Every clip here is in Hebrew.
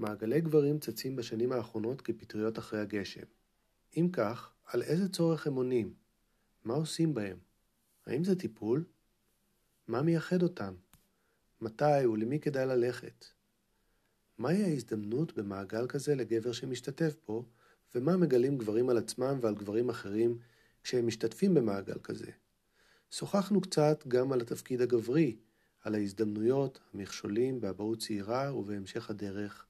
מעגלי גברים צצים בשנים האחרונות כפטריות אחרי הגשם. אם כך, על איזה צורך הם עונים? מה עושים בהם? האם זה טיפול? מה מייחד אותם? מתי ולמי כדאי ללכת? מהי ההזדמנות במעגל כזה לגבר שמשתתף בו, ומה מגלים גברים על עצמם ועל גברים אחרים כשהם משתתפים במעגל כזה? שוחחנו קצת גם על התפקיד הגברי, על ההזדמנויות, המכשולים באבהות צעירה ובהמשך הדרך,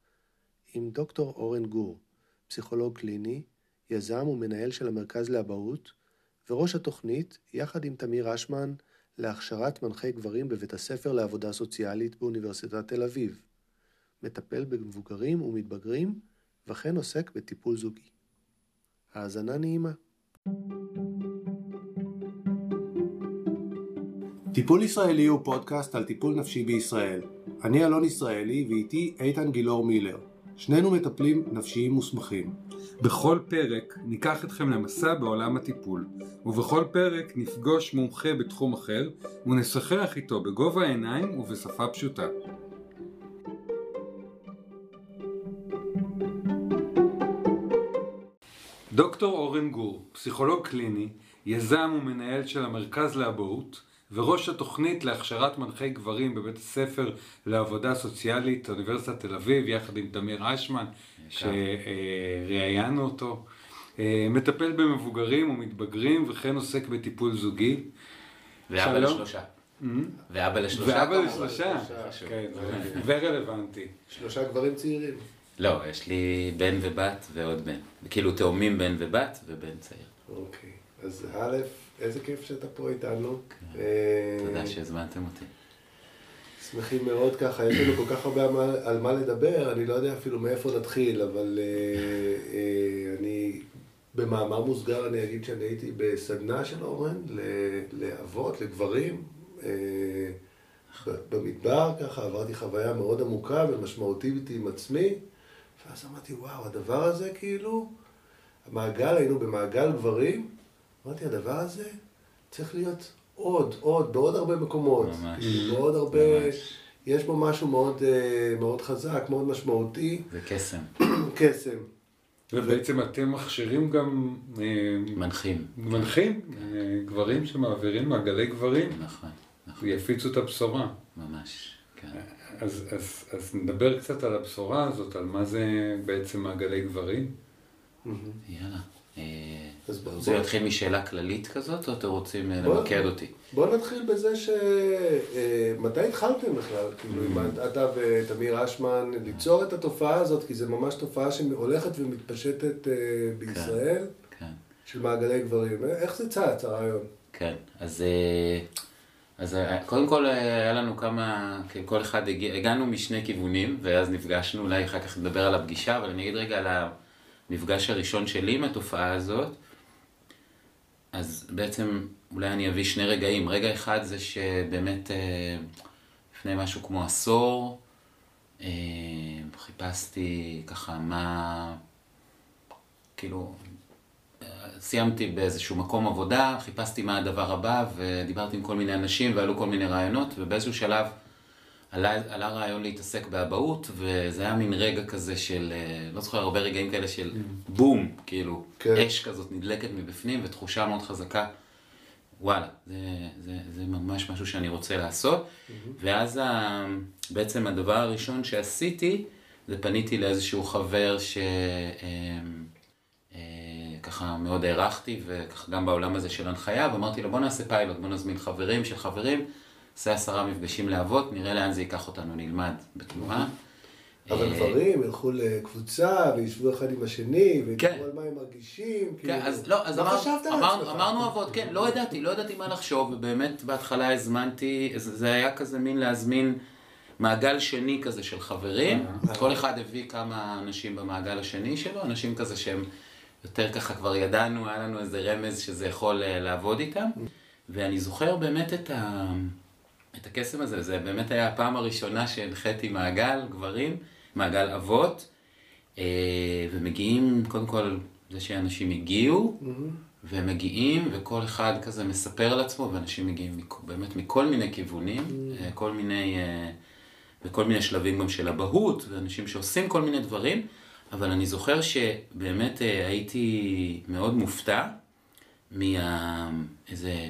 עם דוקטור אורן גור, פסיכולוג קליני, יזם ומנהל של המרכז לאבהות, וראש התוכנית, יחד עם תמיר אשמן, להכשרת מנחי גברים בבית הספר לעבודה סוציאלית באוניברסיטת תל אביב. מטפל במבוגרים ומתבגרים, וכן עוסק בטיפול זוגי. האזנה נעימה. טיפול ישראלי הוא פודקאסט על טיפול נפשי בישראל. אני אלון ישראלי ואיתי איתן גילאור מילר. שנינו מטפלים נפשיים מוסמכים. בכל פרק ניקח אתכם למסע בעולם הטיפול, ובכל פרק נפגוש מומחה בתחום אחר ונשוחח איתו בגובה העיניים ובשפה פשוטה. דוקטור אורן גור, פסיכולוג קליני, יזם ומנהל של המרכז לאבהות, וראש התוכנית להכשרת מנחי גברים בבית הספר לעבודה סוציאלית, אוניברסיטת תל אביב, יחד עם תמיר אשמן, שראיינו אותו. אה, מטפל במבוגרים ומתבגרים וכן עוסק בטיפול זוגי. ואבא לשלושה. Mm-hmm. ואבא לשלושה. ואבא לשלושה, כן, ורלוונטי. שלושה גברים צעירים. לא, יש לי בן ובת ועוד בן. כאילו תאומים בן ובת ובן צעיר. אוקיי, אז א', איזה כיף שאתה פה איתנו. כן. תודה שהזמנתם אותי. שמחים מאוד ככה, יש לנו כל כך הרבה על מה- על מה לדבר, אני לא יודע אפילו מאיפה נתחיל, אבל אה, אה, אני, במאמר מוסגר אני אגיד שאני הייתי בסדנה של אורן לאבות, לגברים, אה, במדבר ככה, עברתי חוויה מאוד עמוקה ומשמעותית עם עצמי, ואז אמרתי, וואו, הדבר הזה כאילו, המעגל, היינו במעגל גברים, אמרתי, הדבר הזה צריך להיות עוד, עוד, בעוד הרבה מקומות. ממש. בעוד הרבה, ממש. יש בו משהו מאוד, אה, מאוד חזק, מאוד משמעותי, זה קסם. קסם. ובעצם אתם מכשירים גם אה, מנחים. מנחים, אה, גברים שמעבירים מעגלי גברים, נכון, נכון. ויפיצו את הבשורה. ממש. כן. אז, אז, אז נדבר קצת על הבשורה הזאת, על מה זה בעצם מעגלי גברים. יאללה. אה, אז בוא- זה יתחיל משאלה כללית כזאת, או אתם רוצים אה, למקד אותי? בוא נתחיל בזה ש... אה, מתי התחלתם בכלל? כאילו, אם אתה ותמיר אשמן, ליצור את התופעה הזאת, כי זו ממש תופעה שהולכת ומתפשטת בישראל, כן. של מעגלי גברים. איך זה צץ, הרעיון? כן, אז, אז קודם כל היה לנו כמה, כן, כל אחד הגיע, הגענו משני כיוונים, ואז נפגשנו, אולי אחר כך נדבר על הפגישה, אבל אני אגיד רגע על המפגש הראשון שלי עם התופעה הזאת. אז בעצם אולי אני אביא שני רגעים. רגע אחד זה שבאמת אה, לפני משהו כמו עשור, אה, חיפשתי ככה מה, כאילו, סיימתי באיזשהו מקום עבודה, חיפשתי מה הדבר הבא, ודיברתי עם כל מיני אנשים ועלו כל מיני רעיונות, ובאיזשהו שלב עלה, עלה רעיון להתעסק באבהות, וזה היה מין רגע כזה של, אה, לא זוכר, הרבה רגעים כאלה של בום, כאילו, כן. אש כזאת נדלקת מבפנים, ותחושה מאוד חזקה. וואלה, זה, זה, זה ממש משהו שאני רוצה לעשות. ואז ה, בעצם הדבר הראשון שעשיתי, זה פניתי לאיזשהו חבר ש... אמ, אה, ככה מאוד הערכתי, וככה גם בעולם הזה של הנחיה, ואמרתי לו בוא נעשה פיילוט, בוא נזמין חברים של חברים, נעשה עשרה מפגשים לאבות, נראה לאן זה ייקח אותנו, נלמד בתנועה. אבל אה, גברים ילכו לקבוצה וישבו אחד עם השני, כן. וידברו על מה הם מרגישים. כן, כאילו. אז לא, אז? אמרנו אבות, כן, לא ידעתי, לא ידעתי מה לחשוב, ובאמת בהתחלה הזמנתי, זה, היה כזה מין להזמין מעגל שני כזה של חברים, כל אחד הביא כמה אנשים במעגל השני שלו, אנשים כזה שהם יותר ככה כבר ידענו, היה לנו איזה רמז שזה יכול אה, לעבוד איתם, ואני זוכר באמת את, ה, את הקסם הזה, זה באמת היה הפעם הראשונה שהנחיתי מעגל גברים, מעגל אבות, אה, ומגיעים, קודם כל, זה שאנשים הגיעו, והם מגיעים, וכל אחד כזה מספר על עצמו, ואנשים מגיעים באמת מכל מיני כיוונים, אה, כל מיני אה, וכל מיני שלבים גם של אבהות, ואנשים שעושים כל מיני דברים, אבל אני זוכר שבאמת אה, הייתי מאוד מופתע מאיזה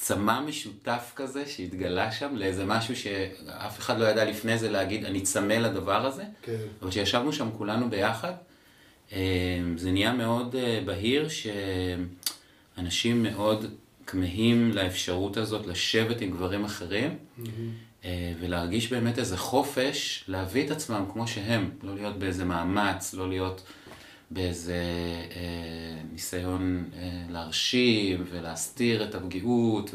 צמא משותף כזה שהתגלה שם לאיזה משהו שאף אחד לא ידע לפני זה להגיד, אני צמא לדבר הזה. כן. אבל כשישבנו שם כולנו ביחד, אה, זה נהיה מאוד אה, בהיר שאנשים מאוד כמהים לאפשרות הזאת לשבת עם גברים אחרים אה, ולהרגיש באמת איזה חופש להביא את עצמם כמו שהם, לא להיות באיזה מאמץ, לא להיות באיזה אה, ניסיון אה, להרשים ולהסתיר את הפגיעות.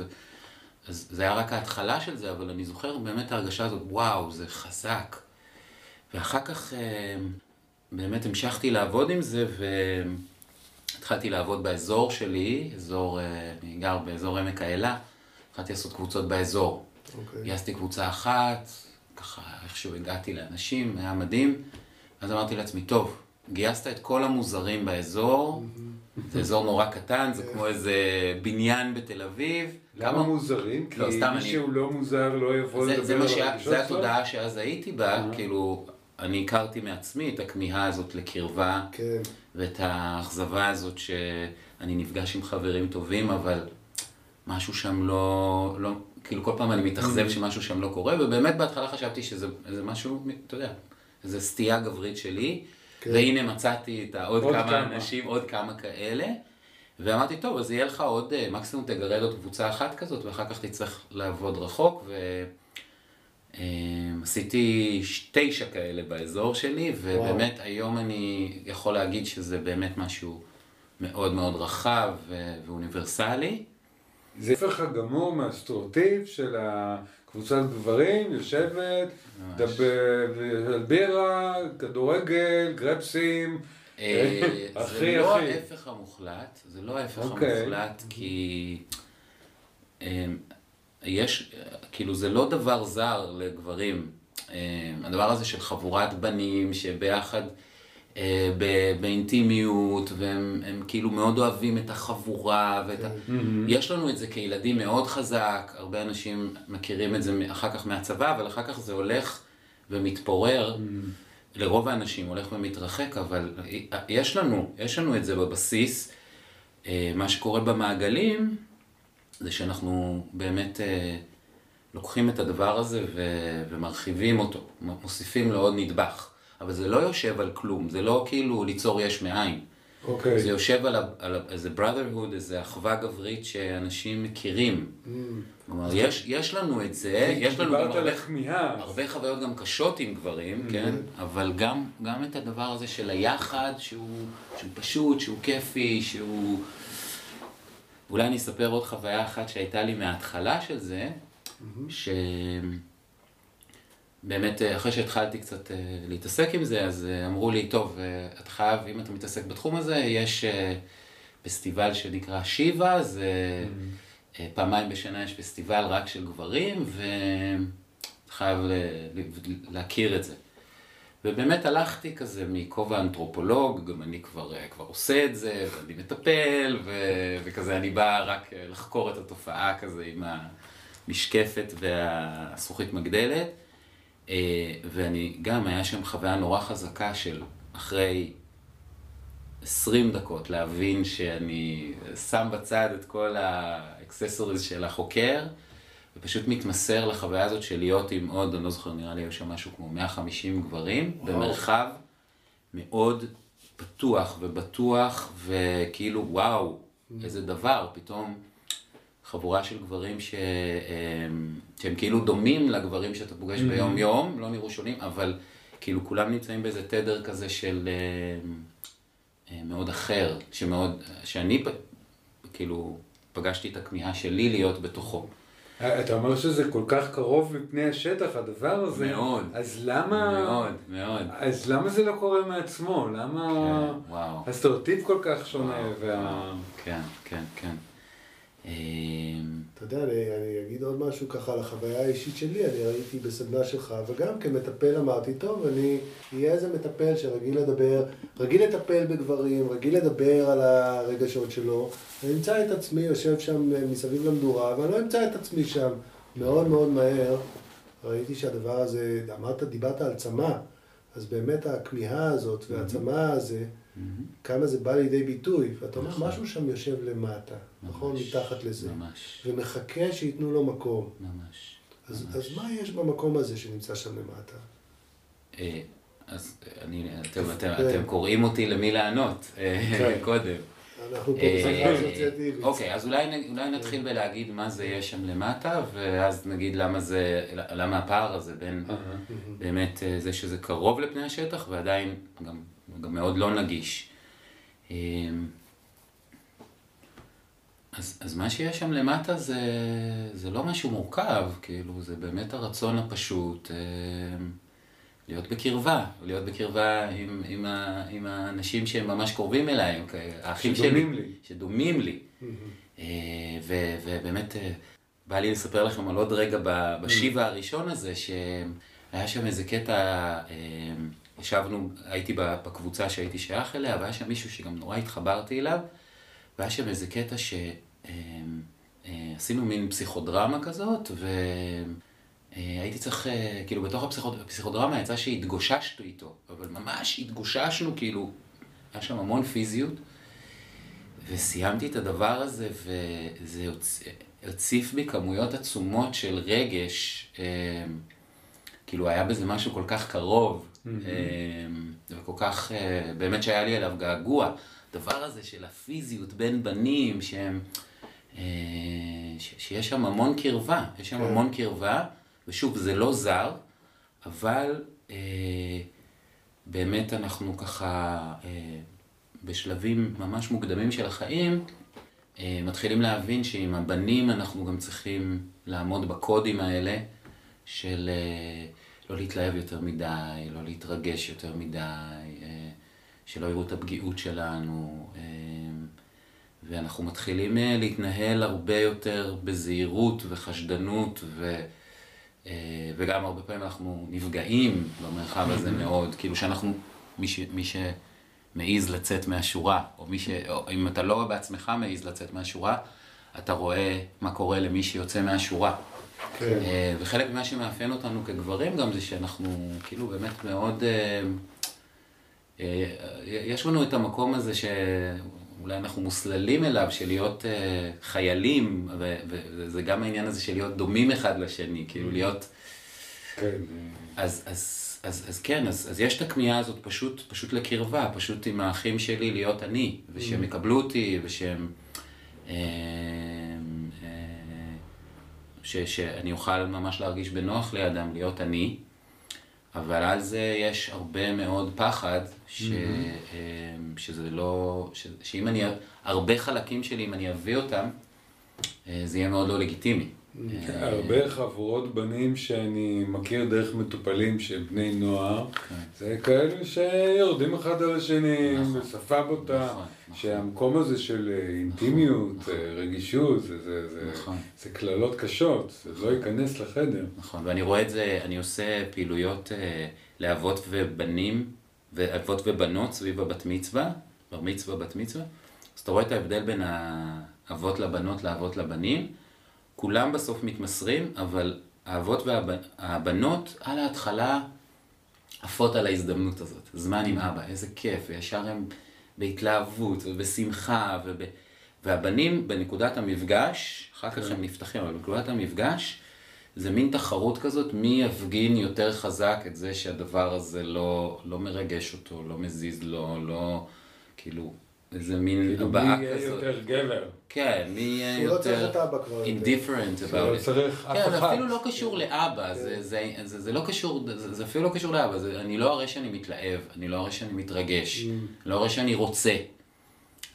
אז זה היה רק ההתחלה של זה, אבל אני זוכר באמת ההרגשה הזאת, וואו, זה חזק. ואחר כך אה, באמת המשכתי לעבוד עם זה, והתחלתי לעבוד באזור שלי, אזור, אה, אני גר באזור עמק האלה, התחלתי לעשות קבוצות באזור. אוקיי. גייסתי קבוצה אחת, ככה איכשהו הגעתי לאנשים, היה מדהים. אז אמרתי לעצמי, טוב, גייסת את כל המוזרים באזור, זה אזור נורא קטן, זה כמו איזה בניין בתל אביב. למה מוזרים? לא, כי מי שהוא לא מוזר לא יבוא זה, זה, לדבר על הרגשות זה שלו? התודעה שאז הייתי בה, כאילו, אני הכרתי מעצמי את הכמיהה הזאת לקרבה, כן. ואת האכזבה הזאת שאני נפגש עם חברים טובים, אבל משהו שם לא, לא, כאילו כל פעם אני מתאכזב שמשהו שם לא קורה, ובאמת בהתחלה חשבתי שזה זה משהו, אתה יודע, איזו סטייה גברית שלי, כן. והנה מצאתי את העוד עוד כמה כמה. אנשים, עוד כמה כאלה. ואמרתי, טוב, אז יהיה לך עוד, אה, מקסימום תגרד עוד קבוצה אחת כזאת, ואחר כך תצטרך לעבוד רחוק, ועשיתי תשע כאלה באזור שלי, ובאמת היום אני יכול להגיד שזה באמת משהו מאוד מאוד רחב ואוניברסלי. זה ההפך הגמור מהסטריאוטיפ של הקבוצת גברים, יושבת, על בירה, כדורגל, גרפסים. אה, זה לא. ההפך המוחלט, זה לא ההפך אוקיי. המוחלט, כי אה, יש, כאילו זה לא דבר זר לגברים. אה, הדבר הזה של חבורת בנים שביחד באינטימיות, והם הם כאילו מאוד אוהבים את החבורה, ואת ה... יש לנו את זה כילדים מאוד חזק, הרבה אנשים מכירים את זה אחר כך מהצבא, אבל אחר כך זה הולך ומתפורר. לרוב האנשים הולך ומתרחק, אבל יש לנו, יש לנו את זה בבסיס. אה, מה שקורה במעגלים, זה שאנחנו באמת אה, לוקחים את הדבר הזה ומרחיבים אותו, מוסיפים לו עוד נדבך. אבל זה לא יושב על כלום, זה לא כאילו ליצור יש מאין. אוקיי. זה יושב על, על איזה brotherhood, איזה אחווה גברית שאנשים מכירים. כלומר, יש, יש לנו את זה, יש לנו גם הרבה. הרבה חוויות גם קשות עם גברים, כן? אבל גם, גם את הדבר הזה של היחד, שהוא, שהוא פשוט, שהוא כיפי, שהוא... אולי אני אספר עוד חוויה אחת שהייתה לי מההתחלה של זה, שבאמת אה, אחרי שהתחלתי קצת אה, להתעסק עם זה, אז אה, אמרו לי, טוב, אתה חייב, אם אתה מתעסק בתחום הזה, יש פסטיבל שנקרא שיבה, זה אה, פעמיים בשנה יש פסטיבל רק של גברים, ואתה חייב ל- ל- להכיר את זה. ובאמת הלכתי כזה מכובע אנתרופולוג, גם אני כבר, כבר עושה את זה, ואני מטפל, ו, וכזה אני בא רק לחקור את התופעה כזה עם המשקפת והזכוכית מגדלת. אה, ואני, גם היה שם חוויה נורא חזקה של אחרי 20 דקות להבין שאני שם בצד את כל האקססוריז של החוקר, ופשוט מתמסר לחוויה הזאת של להיות עם עוד, אני לא זוכר, נראה לי היו שם משהו כמו 150 גברים, וואו. במרחב מאוד פתוח ובטוח, וכאילו וואו, איזה דבר, פתאום חבורה של גברים ש... הם- שהם כאילו דומים לגברים שאתה פוגש ביום יום, לא נראו שונים, אבל כאילו כולם נמצאים באיזה תדר כזה של אה, אה, מאוד אחר, שמאוד, שאני כאילו פגשתי את הכמיהה שלי להיות בתוכו. אתה אומר שזה כל כך קרוב מפני השטח, הדבר הזה. מאוד. אז למה... מאוד, מאוד. אז למה זה לא קורה מעצמו? למה כן, וואו. הסטריאוטיפ כל כך שונה? וואו, וה... כן, כן, כן. אה, אתה יודע, אני, אני אגיד עוד משהו ככה על החוויה האישית שלי, אני ראיתי בסדנה שלך, וגם כמטפל אמרתי, טוב, אני אהיה איזה מטפל שרגיל לדבר, רגיל לטפל בגברים, רגיל לדבר על הרגשות שלו, אני אמצא את עצמי יושב שם מסביב למדורה, ואני לא אמצא את עצמי שם מאוד מאוד מהר. ראיתי שהדבר הזה, אמרת, דיברת על צמא, אז באמת הכמיהה הזאת והצמא הזה, כמה זה בא לידי ביטוי, ואתה אומר, נכון. משהו שם יושב למטה, נכון? מתחת לזה. ממש, ומחכה שייתנו לו מקום. ממש. אז, ממש. אז מה יש במקום הזה שנמצא שם למטה? אה, אז אני, אתם, אתם, כן. אתם קוראים אותי למי לענות אה, כן. קודם. אנחנו פה אה. אוקיי, אז אולי, נתחיל בלהגיד מה זה יש שם למטה, ואז נגיד למה זה, למה הפער הזה בין באמת אה, זה שזה קרוב לפני השטח, ועדיין גם, גם מאוד לא נגיש. אה, אז, אז מה שיש שם למטה זה, זה לא משהו מורכב, כאילו, זה באמת הרצון הפשוט אה, להיות בקרבה, להיות בקרבה עם, עם, ה, עם האנשים שהם ממש קרובים אליי, אוקיי? האחים שלי. שדומים לי. שדומים לי. אה, ו- ובאמת אה, בא לי לספר לכם על עוד רגע בשיבה הראשון הזה, שהיה שם איזה קטע, אה, ישבנו, הייתי בקבוצה שהייתי שייך אליה, והיה שם מישהו שגם נורא התחברתי אליו, והיה שם איזה קטע שעשינו מין פסיכודרמה כזאת, והייתי צריך, אה, כאילו בתוך הפסיכוד- הפסיכודרמה יצא שהתגוששנו איתו, אבל ממש התגוששנו, כאילו, היה שם המון פיזיות. וסיימתי את הדבר הזה, וזה הציף בי כמויות עצומות של רגש. אה, כאילו, היה בזה משהו כל כך קרוב, אה, וכל כך, אה, באמת שהיה לי אליו געגוע. הדבר הזה של הפיזיות בין בנים, שהם, אה, ש- שיש שם המון קרבה, יש שם כן. המון קרבה, ושוב, זה לא זר, אבל אה, באמת אנחנו ככה, בשלבים ממש מוקדמים של החיים, מתחילים להבין שעם הבנים אנחנו גם צריכים לעמוד בקודים האלה של לא להתלהב יותר מדי, לא להתרגש יותר מדי, אה, שלא יראו את הפגיעות שלנו, אה, ואנחנו מתחילים אה, להתנהל הרבה יותר בזהירות וחשדנות ו... וגם הרבה פעמים אנחנו נפגעים במרחב הזה מאוד, כאילו שאנחנו, מי, ש, מי שמעז לצאת מהשורה, או, מי ש, או אם אתה לא בעצמך מעז לצאת מהשורה, אתה רואה מה קורה למי שיוצא מהשורה. כן. אה, וחלק ממה שמאפיין אותנו כגברים גם זה שאנחנו כאילו באמת מאוד... אה, אה, יש לנו את המקום הזה שאולי אנחנו מוסללים אליו, של להיות חיילים, וזה גם העניין הזה של להיות דומים אחד לשני, כאילו להיות... כן. אז, אז, אז, אז כן, אז, אז יש את הכמיהה הזאת פשוט, פשוט לקרבה, פשוט עם האחים שלי להיות אני, ושהם יקבלו אותי, ושהם... אה, ש, שאני אוכל ממש להרגיש בנוח לידם, להיות אני, אבל על זה יש הרבה מאוד פחד, ש, אה, שזה לא... ש, שאם אני... הרבה חלקים שלי, אם אני אביא אותם, זה יהיה מאוד לא לגיטימי. כן, אה, הרבה חבורות בנים שאני מכיר דרך מטופלים שהם בני נוער, זה כאלו שיורדים אחד על השני נכון. בשפה בוטה, נכון, נכון. שהמקום הזה של אה, אינטימיות, אה, רגישות, זה- נכון. קללות קשות, זה לא ייכנס לחדר. נכון, ואני רואה את זה, אני עושה פעילויות אה, לאבות ובנים, ואבות ובנות סביב הבת מצווה, בר מצווה, בת מצווה, אז אתה רואה את ההבדל בין האבות לבנות לאבות לבנים, כולם בסוף מתמסרים, אבל האבות והבנות על ההתחלה עפות על ההזדמנות הזאת, זמן עם אבא, איזה כיף, וישר הם בהתלהבות ובשמחה, וב... והבנים בנקודת המפגש, אחר כך הם נפתחים, אבל בנקודת המפגש, זה מין תחרות כזאת, מי יפגין יותר חזק את זה שהדבר הזה לא, לא מרגש אותו, לא מזיז לו, לא, כאילו, איזה מין כאילו מי הבעה יהיה כזאת. יותר גבר? כן, מי יהיה הוא לא צריך יותר את אבא כבר יותר. indifferent about לא. צריך אף כן, זה אחד. אפילו לא קשור לאבא, זה, זה, זה, זה לא קשור, זה, אפילו לא קשור לאבא, אני לא אראה שאני מתלהב, אני לא אראה שאני מתרגש, לא אראה שאני רוצה.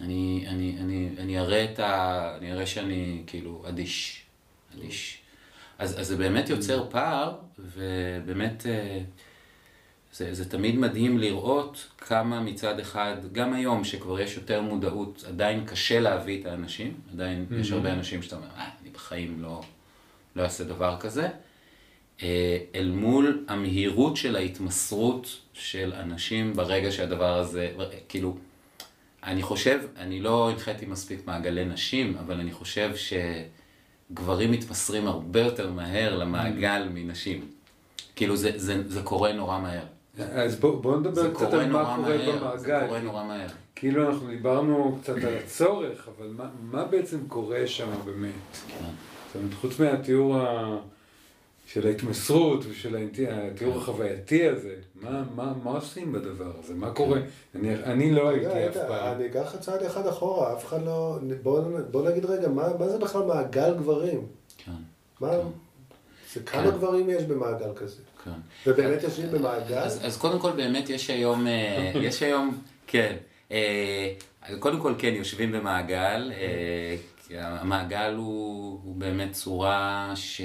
אני, אני, אני, אני אראה את ה... אני אראה שאני כאילו אדיש, אדיש. אז, אז זה באמת יוצר פער, ובאמת אה, זה, זה תמיד מדהים לראות כמה מצד אחד, גם היום שכבר יש יותר מודעות, עדיין קשה להביא את האנשים, עדיין יש הרבה אנשים שאתה אומר, אה, אני בחיים לא, לא אעשה דבר כזה. אה, אל מול המהירות של ההתמסרות של אנשים ברגע שהדבר הזה, כאילו, אני חושב, אני לא הנחיתי מספיק מעגלי נשים, אבל אני חושב שגברים מתמסרים הרבה יותר מהר למעגל מנשים. כאילו זה, זה, זה קורה נורא מהר. אז בואו בוא נדבר זה קצת על מה קורה מהר, זה במעגל. קורה נורא מהר. כאילו אנחנו דיברנו קצת על הצורך, אבל מה, מה בעצם קורה שם באמת? כן. זאת אומרת, חוץ מהתיאור ה... של ההתמסרות ושל התיאור החווייתי הזה, מה, מה, מה עושים בדבר הזה? מה קורה? אני, אני לא הייתי אף פעם. אני אקח לך צעד אחד אחורה, אף אחד לא... בוא, בוא נגיד רגע, מה, מה זה בכלל מעגל גברים? כן, מה... זה כמה כן. גברים יש במעגל כזה? כן. ובאמת יושבים במעגל? אז, אז קודם כל באמת יש היום, אה, יש היום, כן, אה, קודם כל כן יושבים במעגל, אה, המעגל הוא, הוא באמת צורה ש...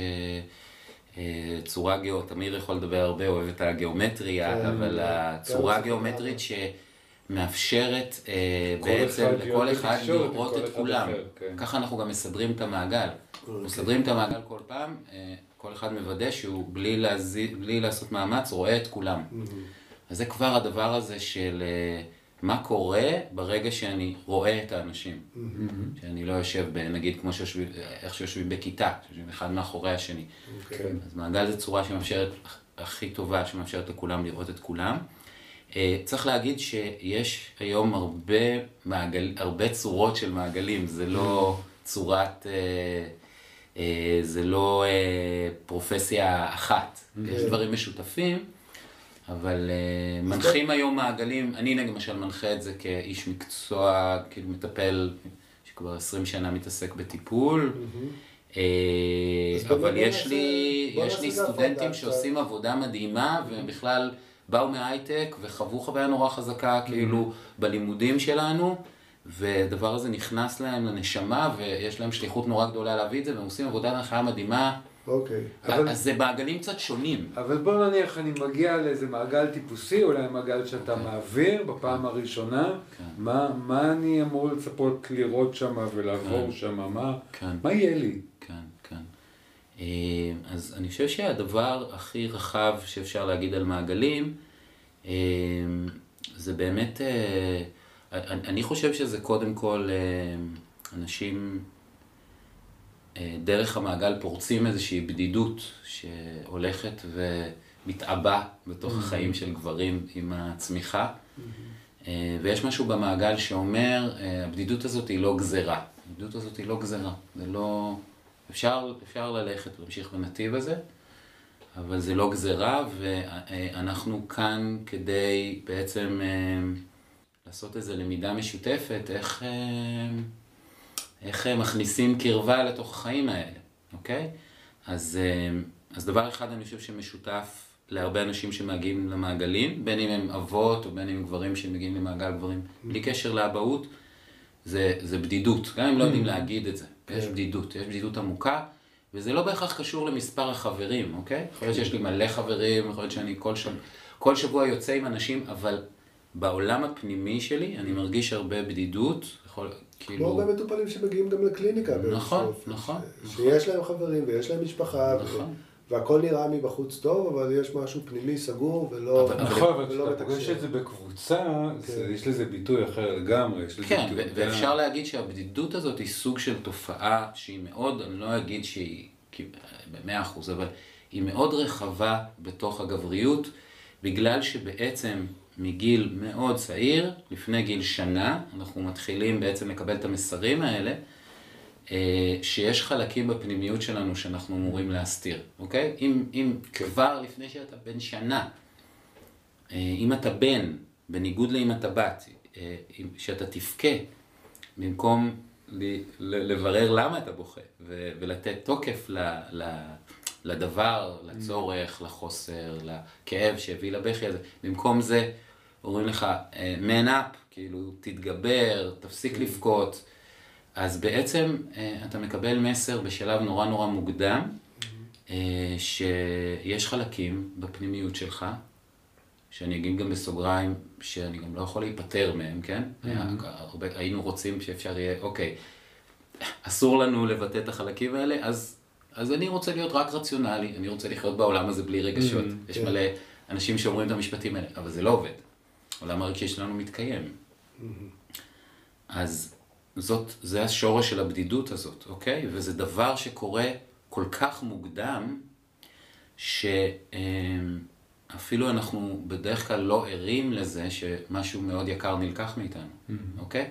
צורה גאו, תמיר יכול לדבר הרבה, אוהב את הגיאומטריה, כן, אבל כן. הצורה גם הגיאומטרית שמאפשרת אה, כל בעצם אחד לכל אחד לראות כל את אחד כולם. אחר, כן. ככה אנחנו גם מסדרים את המעגל. אוקיי. מסדרים את המעגל כל פעם, כל אחד מוודא שהוא בלי, להזיז, בלי לעשות מאמץ רואה את כולם. אז זה כבר הדבר הזה של אה, מה קורה ברגע שאני רואה את האנשים. שאני לא יושב, ב- נגיד כמו שיושבים, איך שיושבים בכיתה, שיושבים אחד מאחורי השני. כן. אז מעגל זה צורה שמאפשרת, הכי טובה, שמאפשרת לכולם לראות את כולם. אה, צריך להגיד שיש היום הרבה, מעגל, הרבה צורות של מעגלים, זה לא צורת, אה, אה, זה לא אה, פרופסיה אחת. יש דברים משותפים, אבל אה, מנחים היום מעגלים, אני למשל מנחה את זה כאיש מקצוע, כאילו מטפל, שכבר 20 שנה מתעסק בטיפול. אה, אבל יש לי, יש לי סטודנטים. שעושים עבודה מדהימה, והם בכלל באו מהייטק וחוו חוויה נורא חזקה, כאילו, בלימודים שלנו, והדבר הזה נכנס להם לנשמה, ויש להם שליחות נורא גדולה להביא את זה, והם עושים עבודה הנחיה מדהימה. אוקיי. אבל- אז זה מעגלים קצת שונים. אבל בוא נניח אני מגיע לאיזה מעגל טיפוסי, אולי מעגל שאתה מעביר בפעם הראשונה, כן. מה, מה אני אמור לצפות לראות שם ולעבור כן. שם, מה, כן. מה יהיה לי? כן, כן. אה, אז אני חושב שהדבר הכי רחב שאפשר להגיד על מעגלים, אה, זה באמת, אה, אני חושב שזה קודם כל אה, אנשים אה, דרך המעגל פורצים איזושהי בדידות שהולכת ומתעבה בתוך החיים של גברים עם הצמיחה. אה, ויש משהו במעגל שאומר, הבדידות הזאת היא לא גזרה. הבדידות הזאת היא לא גזרה. זה לא... אפשר, אפשר ללכת ולהמשיך בנתיב הזה, אבל זה לא גזרה, ואנחנו כאן כדי בעצם לעשות איזו למידה משותפת, איך, אה, איך אה, מכניסים קרבה לתוך החיים האלה, אוקיי? אז, אה, אז דבר אחד אני חושב שמשותף להרבה אנשים שמגיעים למעגלים, בין אם הם אבות או בין אם גברים שמגיעים למעגל גברים, בלי קשר לאבהות, זה, זה בדידות, גם אם לא יודעים להגיד את זה, יש בדידות, יש בדידות עמוקה, וזה לא בהכרח קשור למספר החברים, אוקיי? יכול להיות שיש לי מלא חברים, יכול להיות שאני כל, שב... כל שבוע יוצא עם אנשים, אבל בעולם הפנימי שלי אני מרגיש הרבה בדידות, יכול, כמו כאילו... הרבה מטופלים שמגיעים גם לקליניקה. נכון, אופן. נכון, ש- נכון. שיש להם חברים ויש להם משפחה, ו- נכון. והכל נראה מבחוץ טוב, אבל יש משהו פנימי סגור ולא נכון, אבל ולא כשאתה פוגש. את זה בקבוצה, זה- כן. יש לזה ביטוי אחר לגמרי, כן, ביטוי. ו- ואפשר להגיד שהבדידות הזאת היא סוג של תופעה שהיא מאוד, אני לא אגיד שהיא במאה אחוז, אבל היא מאוד רחבה בתוך הגבריות, בגלל שבעצם מגיל מאוד צעיר, לפני גיל שנה, אנחנו מתחילים בעצם לקבל את המסרים האלה, אה, שיש חלקים בפנימיות שלנו שאנחנו אמורים להסתיר, אוקיי? אם, אם כבר לפני שאתה בן שנה, אה, אם אתה בן, בניגוד לאם אתה בת, אה, שאתה תבכה, במקום לברר למה אתה בוכה, ולתת תוקף ל- לדבר, לצורך, לחוסר, לכאב שהביא לבכי הזה, במקום זה אומרים לך, אה, man up, כאילו, תתגבר, תפסיק לבכות. אז בעצם אה, אתה מקבל מסר בשלב נורא נורא מוקדם, אה, שיש חלקים בפנימיות שלך, שאני אגיד גם בסוגריים, שאני גם לא יכול להיפטר מהם, כן? הרבה, היינו רוצים שאפשר יהיה, אוקיי, אסור לנו לבטא את החלקים האלה, אז, אז אני רוצה להיות רק רציונלי, אני רוצה לחיות בעולם הזה בלי רגשות. יש כן. מלא אנשים שאומרים את המשפטים האלה, אבל זה לא עובד. העולם הרגשי שלנו מתקיים. אז זאת, זה השורש של הבדידות הזאת, אוקיי? וזה דבר שקורה כל כך מוקדם, שאפילו אנחנו בדרך כלל לא ערים לזה שמשהו מאוד יקר נלקח מאיתנו, אוקיי?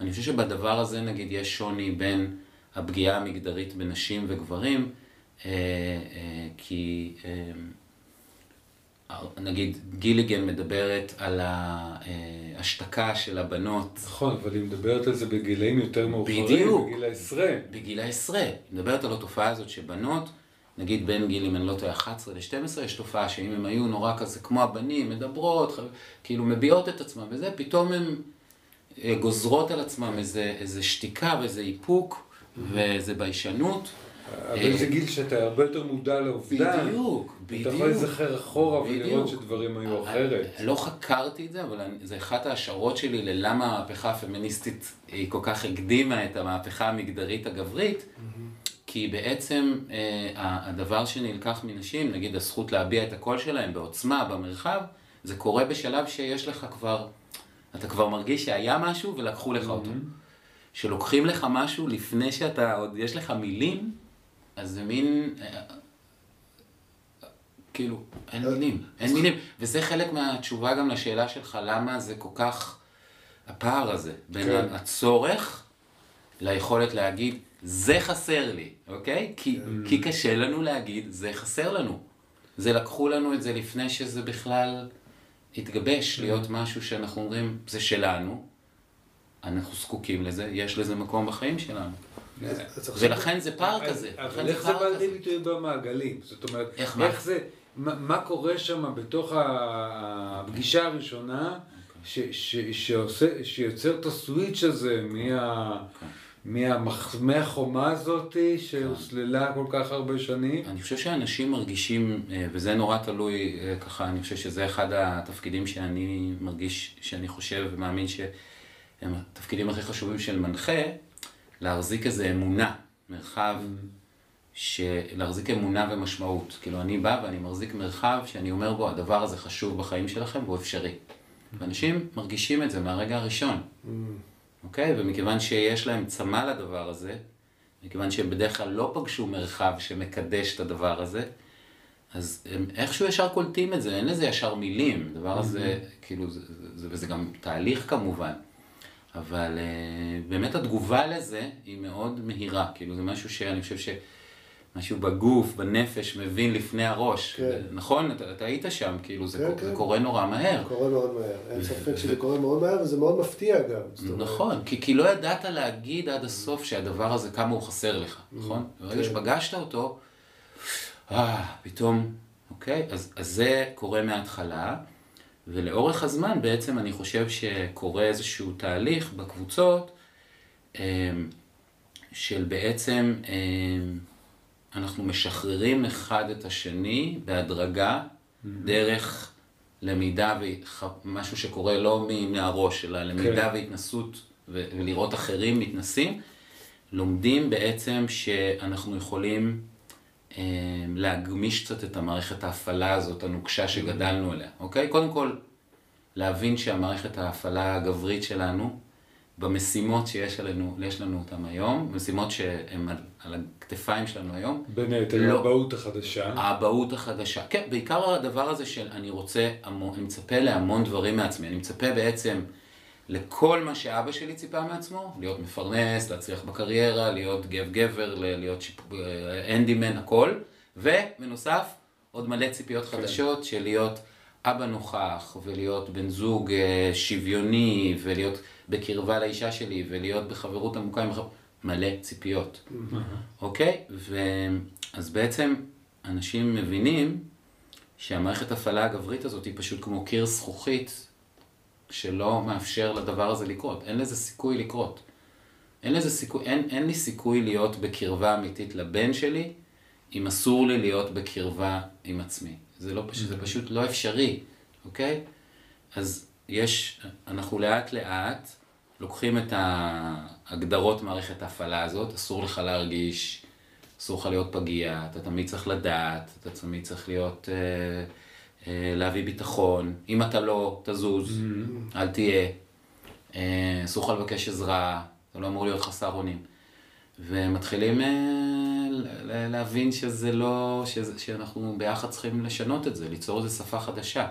אני חושב שבדבר הזה נגיד יש שוני בין הפגיעה המגדרית בנשים וגברים, אה, אה, כי אה, נגיד גיליגן מדברת על ההשתקה של הבנות. נכון, אבל היא מדברת על זה בגילאים יותר מאוחרים, בדיוק. בגיל העשרה. בגיל העשרה. היא מדברת על התופעה הזאת שבנות, נגיד בין גיל, אם אני לא טועה, 11 ל-12, יש תופעה שאם הם היו נורא כזה כמו הבנים, מדברות, כאילו מביעות את עצמם וזה, פתאום הן גוזרות על עצמם איזה, איזה שתיקה ואיזה איפוק ואיזה ביישנות. אבל זה גיל שאתה הרבה יותר מודע לעובדה. בדיוק, בדיוק. אתה יכול להיזכר אחורה ולראות. שדברים היו אה, אחרת. לא חקרתי את זה, אבל זה אחת ההשערות שלי ללמה המהפכה הפמיניסטית היא כל כך הקדימה את המהפכה המגדרית הגברית, כי בעצם אה, הדבר שנלקח מנשים, נגיד הזכות להביע את הקול שלהם בעוצמה, במרחב, זה קורה בשלב שיש לך כבר, אתה כבר מרגיש שהיה משהו ולקחו לך אותו. שלוקחים לך משהו לפני שאתה, עוד יש לך מילים, אז זה מין... אה, כאילו, אין מילים, אין מילים. וזה חלק מהתשובה גם לשאלה שלך, למה זה כל כך, הפער הזה, בין כן. הצורך ליכולת להגיד, זה חסר לי, אוקיי? כי, כי קשה לנו להגיד, זה חסר לנו. זה לקחו לנו את זה לפני שזה בכלל התגבש להיות משהו שאנחנו אומרים, זה שלנו, אנחנו זקוקים לזה, יש לזה מקום בחיים שלנו. עכשיו- ולכן זה פער כזה. לכן אבל איך זה בא כזה. לידי ביטוי במעגלים? זאת אומרת, איך זה, מה קורה שם בתוך הפגישה הראשונה, ש- ש- שעושה- שיוצר את הסוויץ' הזה. מהמח- מהחומה הזאת שהוסללה כל כך הרבה שנים? אני חושב שאנשים מרגישים, אה, וזה נורא תלוי אה, ככה, אני חושב שזה אחד התפקידים שאני מרגיש, שאני חושב ומאמין שהם התפקידים הכי חשובים של מנחה, להחזיק איזו אמונה, מרחב. להחזיק אמונה ומשמעות. כאילו, אני בא ואני מחזיק מרחב שאני אומר בו, הדבר הזה חשוב בחיים שלכם והוא אפשרי. ואנשים מרגישים את זה מהרגע הראשון. אוקיי? ומכיוון שיש להם צמא לדבר הזה, מכיוון שהם בדרך כלל לא פגשו מרחב שמקדש את הדבר הזה, אז הם איכשהו ישר קולטים את זה, אין לזה ישר מילים, הדבר הזה, כאילו, זה, זה, וזה גם תהליך כמובן, אבל uh, באמת התגובה לזה היא מאוד מהירה, כאילו זה משהו שאני חושב ש... משהו בגוף, בנפש, מבין לפני הראש. כן. נכון? אתה, אתה היית שם, כאילו, זה, כן, קו- זה כן. קורה נורא מהר. זה קורה מאוד מהר, אין ספק שזה קורה מאוד מהר וזה מאוד מפתיע גם. נכון, כי, כי לא ידעת להגיד עד הסוף שהדבר הזה, כמה הוא חסר לך, נכון? ברגע כן. שפגשת אותו, אה, פתאום, אוקיי? אז, אז זה קורה מההתחלה, ולאורך הזמן בעצם אני חושב שקורה איזשהו תהליך בקבוצות, אמ, של בעצם אמ, אנחנו משחררים אחד את השני בהדרגה, דרך למידה ומשהו שקורה לא מהראש, אלא למידה כן. והתנסות ולראות אחרים מתנסים, לומדים בעצם שאנחנו יכולים להגמיש קצת את המערכת ההפעלה הזאת, הנוקשה שגדלנו עליה, אוקיי? קודם כל, להבין שהמערכת ההפעלה הגברית שלנו, במשימות שיש עלינו, יש לנו אותן היום, משימות שהן על, על הכתפיים שלנו היום, בין היתר לא. האבהות החדשה. האבהות החדשה. כן, בעיקר הדבר הזה של אני רוצה, המון, אני מצפה להמון דברים מעצמי. אני מצפה בעצם לכל מה שאבא שלי ציפה מעצמו, להיות מפרנס, להצליח בקריירה, להיות גב גבר, להיות שיפ... אנדימן, הכל. ובנוסף, עוד מלא ציפיות חדשות של להיות אבא נוכח, ולהיות בן זוג אה, שוויוני, ולהיות בקרבה לאישה שלי, ולהיות בחברות עמוקה עם... מלא ציפיות. אוקיי? ו... אז בעצם אנשים מבינים שהמערכת הפעלה הגברית הזאת היא פשוט כמו קיר זכוכית שלא מאפשר לדבר הזה לקרות. אין לזה סיכוי לקרות. אין לזה סיכוי, אין, אין לי סיכוי להיות בקרבה אמיתית לבן שלי, אם אסור לי להיות בקרבה עם עצמי. זה, לא, פשוט, זה פשוט לא אפשרי, אוקיי? אז יש, אנחנו לאט לאט לוקחים את ההגדרות מערכת ההפעלה הזאת, אסור לך להרגיש, אסור לך להיות פגיע, אתה תמיד צריך לדעת, אתה תמיד צריך להיות, אה, אה, להביא ביטחון, אם אתה לא, תזוז, אל תהיה, אה, אסור לך לבקש עזרה, אתה לא אמור להיות חסר אונים. ומתחילים אה, להבין שזה לא, שזה, שאנחנו ביחד צריכים לשנות את זה, ליצור איזו שפה חדשה.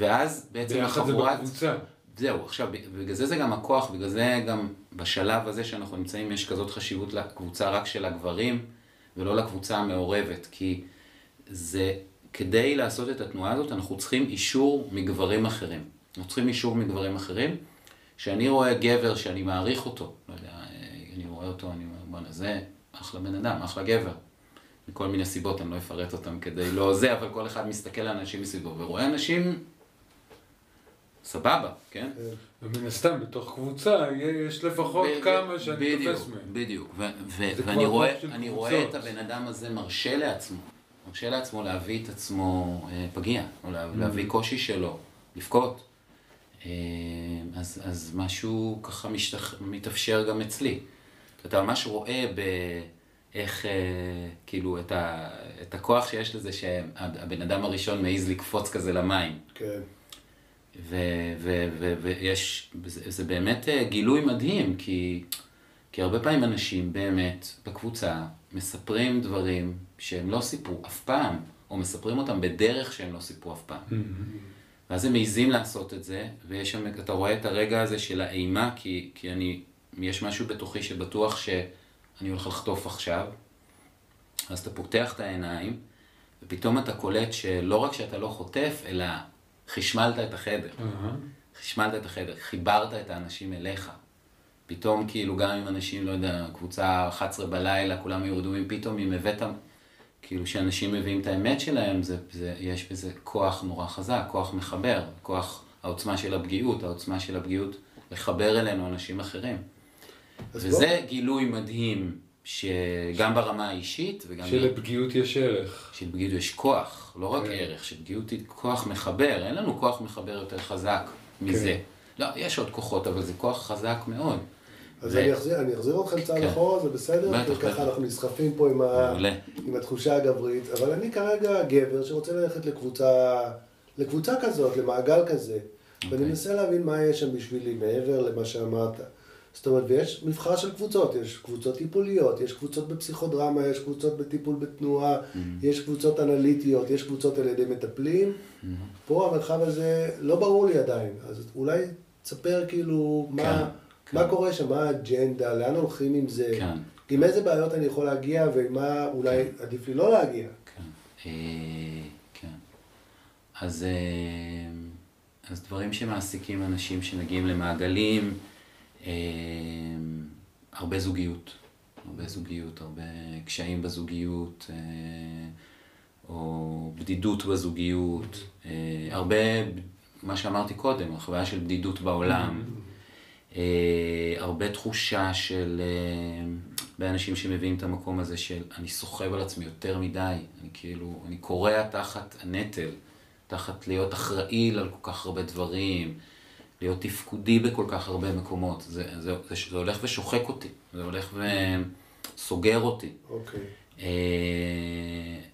ואז בעצם ביחד זה החבורת... בקבוצה. זהו, עכשיו, בגלל זה זה גם הכוח, בגלל זה גם בשלב הזה שאנחנו נמצאים, יש כזאת חשיבות לקבוצה רק של הגברים, ולא לקבוצה המעורבת, כי זה, כדי לעשות את התנועה הזאת, אנחנו צריכים אישור מגברים אחרים. אנחנו צריכים אישור מגברים אחרים. כשאני רואה גבר שאני מעריך אותו, לא יודע, אני רואה אותו, אני אומר, בואנה, זה אחלה בן אדם, אחלה גבר. מכל מיני סיבות, אני לא אפרט אותם כדי לא זה, אבל כל אחד מסתכל על אנשים מסביבו ורואה אנשים סבבה, כן? ומן הסתם, בתוך קבוצה יש לפחות ב- כמה שאני בדיוק, תופס מהם. בדיוק, ו- ו- זה ואני. רואה את הבן אדם הזה מרשה לעצמו, מרשה לעצמו להביא את עצמו אה, פגיע, או לה- להביא. קושי שלו, לבכות. אה, אז, אז משהו ככה משתח... מתאפשר גם אצלי. אתה ממש רואה באיך, אה, כאילו, את, ה... את הכוח שיש לזה שהבן אדם הראשון מעז לקפוץ כזה למים. כן. ויש, זה, זה באמת גילוי מדהים, כי, כי הרבה פעמים אנשים באמת בקבוצה מספרים דברים שהם לא סיפרו אף פעם, או מספרים אותם בדרך שהם לא סיפרו אף פעם. ואז הם מעיזים לעשות את זה, ויש שם, אתה רואה את הרגע הזה של האימה, כי, כי אני, יש משהו בתוכי שבטוח שאני הולך לחטוף עכשיו, אז אתה פותח את העיניים, ופתאום אתה קולט שלא רק שאתה לא חוטף, אלא חשמלת את החדר. חשמלת את החדר, חיברת את האנשים אליך. פתאום כאילו גם אם אנשים, לא יודע, קבוצה 11 בלילה, כולם היו רדומים, פתאום אם הבאת, כאילו שאנשים מביאים את האמת שלהם, זה, זה, יש בזה כוח נורא חזק, כוח מחבר, כוח, העוצמה של הפגיעות, העוצמה של הפגיעות לחבר אלינו אנשים אחרים. וזה גילוי מדהים, שגם ברמה האישית וגם... שלפגיעות יש ערך. שלפגיעות יש כוח, לא רק כן. ערך, שלפגיעות היא כוח מחבר, אין לנו כוח מחבר יותר חזק מזה. כן. לא, יש עוד כוחות, אבל זה כוח חזק מאוד. אז ו- אני אחזיר, אני אחזיר אותך צעד כן. אחורה, זה בסדר? בטח, כי ככה בטח. אנחנו נסחפים פה עם, ה... עם התחושה הגברית, אבל אני כרגע גבר שרוצה ללכת לקבוצה, לקבוצה כזאת, למעגל כזה, ואני אוקיי. מנסה להבין מה יש שם בשבילי מעבר למה שאמרת. זאת אומרת, ויש מבחר של קבוצות, יש קבוצות טיפוליות, יש קבוצות בפסיכודרמה, יש קבוצות בטיפול בתנועה, Mm-hmm. יש קבוצות אנליטיות, יש קבוצות על ידי מטפלים. Mm-hmm. פה המרחב הזה לא ברור לי עדיין, אז אולי תספר כאילו כן, מה קורה שם, מה האג'נדה, לאן הולכים עם זה, כן. עם איזה בעיות אני יכול להגיע ועם מה אולי עדיף לי לא להגיע. כן. אה, כן. אז, אה, אז דברים שמעסיקים אנשים שמגיעים למעגלים, אה, הרבה זוגיות, הרבה זוגיות, הרבה קשיים בזוגיות, אה, או בדידות בזוגיות, אה, הרבה, מה שאמרתי קודם, החוויה של בדידות בעולם, אה, הרבה תחושה של, אה, הרבה אנשים שמביאים את המקום הזה של אני סוחב על עצמי יותר מדי, אני כאילו, אני כורע תחת הנטל, תחת להיות אחראי על כל כך הרבה דברים, להיות תפקודי בכל כך הרבה מקומות, זה, זה, זה, זה הולך ושוחק אותי, זה הולך וסוגר אותי. אוקיי. אה,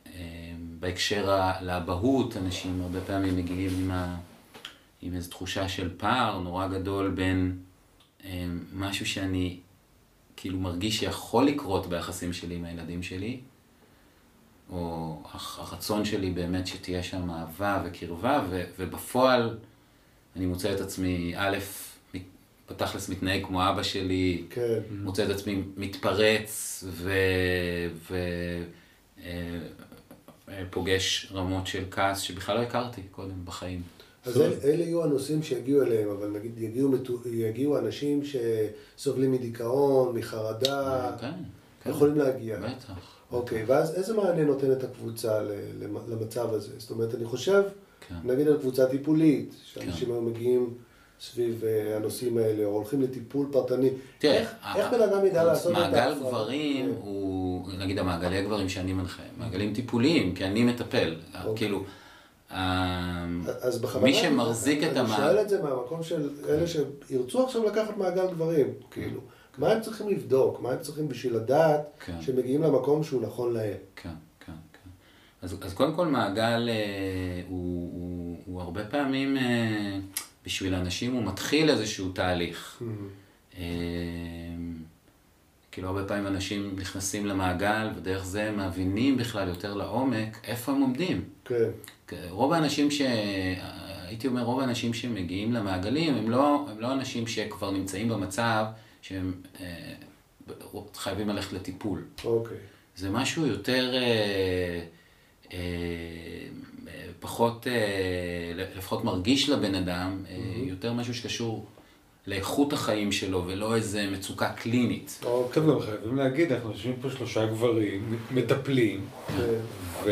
אה, בהקשר לאבהות, אנשים הרבה פעמים מגיעים עם, ה, עם איזו תחושה של פער נורא גדול בין אה, משהו שאני כאילו מרגיש שיכול לקרות ביחסים שלי עם הילדים שלי, או הרצון שלי באמת שתהיה שם אהבה וקרבה, ו, ובפועל אני מוצא את עצמי, א', בתכלס מתנהג כמו אבא שלי, כן. מוצא את עצמי מתפרץ ו... ו... אה, אה, פוגש רמות של כעס שבכלל לא הכרתי קודם בחיים. אז אל, אלה יהיו הנושאים שיגיעו אליהם, אבל נגיד יגיעו, יגיעו אנשים שסובלים מדיכאון, מחרדה, כן, כן. יכולים להגיע. בטח. אוקיי, ואז איזה מענה נותנת הקבוצה למצב הזה? זאת אומרת, אני חושב, כן. נגיד על קבוצה טיפולית, שאנשים היום מגיעים סביב אה, הנושאים האלה, או הולכים לטיפול פרטני. תראה, איך, ה- איך בן אדם ידע לעשות את מעגל ההפרדה? גברים כן. הוא, נגיד המעגלי הגברים שאני מנחה, מעגלים טיפוליים, כי אני מטפל. אוקיי. כאילו, אז בכוונה, מי שמחזיק את אני המעגל... שואל את זה מהמקום של אלה שירצו עכשיו לקחת מעגל גברים, כאילו. מה הם צריכים לבדוק? מה הם צריכים בשביל לדעת כן. שהם מגיעים למקום שהוא נכון להם? כן, כן, כן. אז, אז קודם כל מעגל אה, הוא, הוא, הוא הרבה פעמים, אה, בשביל אנשים הוא מתחיל איזשהו תהליך. אה, כאילו הרבה פעמים אנשים נכנסים למעגל, ודרך זה הם מבינים בכלל יותר לעומק איפה הם עומדים. כן. רוב האנשים ש... הייתי אומר, רוב האנשים שמגיעים למעגלים, הם לא, הם לא אנשים שכבר נמצאים במצב שהם אה, חייבים ללכת לטיפול. אוקיי. זה משהו יותר, אה, אה, פחות, אה, לפחות מרגיש לבן אדם, אה, יותר משהו שקשור לאיכות החיים שלו, ולא איזה מצוקה קלינית. טוב, גם חייבים להגיד, אנחנו יושבים פה שלושה גברים, מטפלים, כן. ו...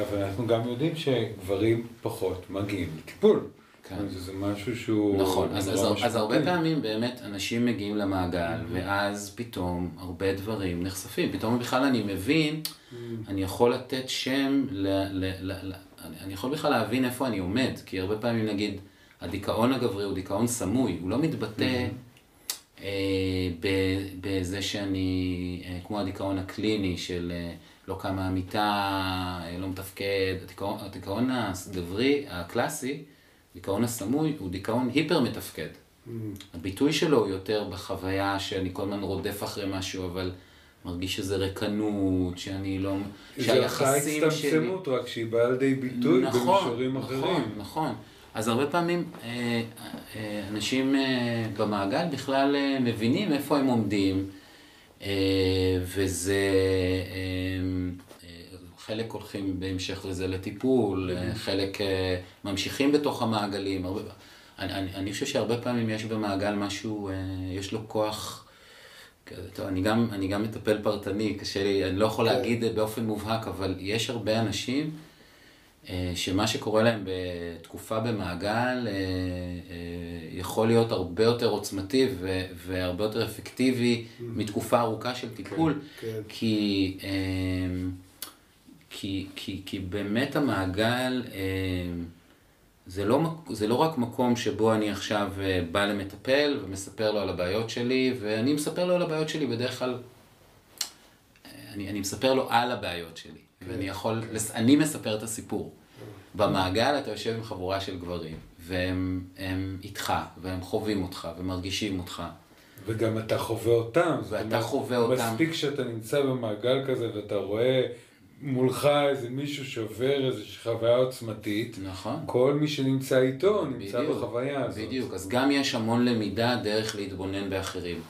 אבל אנחנו גם יודעים שגברים פחות מגיעים לטיפול. כן. כן. זה משהו שהוא... נכון, אז, אז, אז הרבה. פעמים באמת אנשים מגיעים למעגל, ואז פתאום הרבה דברים נחשפים. פתאום בכלל אני מבין, אני יכול לתת שם, ל, ל, ל, ל, אני, אני יכול בכלל להבין איפה אני עומד, כי הרבה פעמים נגיד, הדיכאון הגברי הוא דיכאון סמוי, הוא לא מתבטא אה, ב- בזה שאני, אה, כמו הדיכאון הקליני של אה, לא קם מהמיטה, אה, לא מתפקד, הדיכאון, הגברי הקלאסי, דיכאון הסמוי, הוא דיכאון היפר מתפקד. הביטוי שלו הוא יותר בחוויה שאני כל הזמן רודף אחרי משהו, אבל מרגיש שזה ריקנות, שאני לא... זה אותה הצטמצמות, רק שהיא באה לידי ביטוי במישורים אחרים. נכון, נכון. אז הרבה פעמים אה, אה, אנשים במעגל בכלל מבינים איפה הם עומדים, וזה... אה, אה, חלק הולכים בהמשך לזה לטיפול, אה, חלק אה, ממשיכים בתוך המעגלים. הרבה, אני, אני, אני חושב שהרבה פעמים יש במעגל משהו, אה, יש לו כוח... טוב, אני גם, אני גם מטפל פרטני, קשה לי, אני לא יכול כן. להגיד באופן מובהק, אבל יש הרבה אנשים אה, שמה שקורה להם בתקופה במעגל אה, אה, יכול להיות הרבה יותר עוצמתי והרבה יותר אפקטיבי מתקופה ארוכה של טיפול, כן. כי, אה, כי, כי, כי באמת המעגל אה, זה לא, זה לא רק מקום שבו אני עכשיו אה, בא למטפל ומספר לו על הבעיות שלי, ואני מספר לו על הבעיות שלי בדרך כלל אני, אני מספר לו על הבעיות שלי, ואני יכול, אני מספר את הסיפור. במעגל אתה יושב עם חבורה של גברים, והם הם איתך, והם חווים אותך, ומרגישים אותך. וגם אתה חווה אותם. ואתה חווה אותם. מספיק שאתה נמצא במעגל כזה ואתה רואה מולך איזה מישהו שעובר איזושהי חוויה עוצמתית, נכון. כל מי שנמצא איתו נמצא בדיוק, בחוויה הזאת. בדיוק, אז גם יש המון למידה דרך להתבונן באחרים,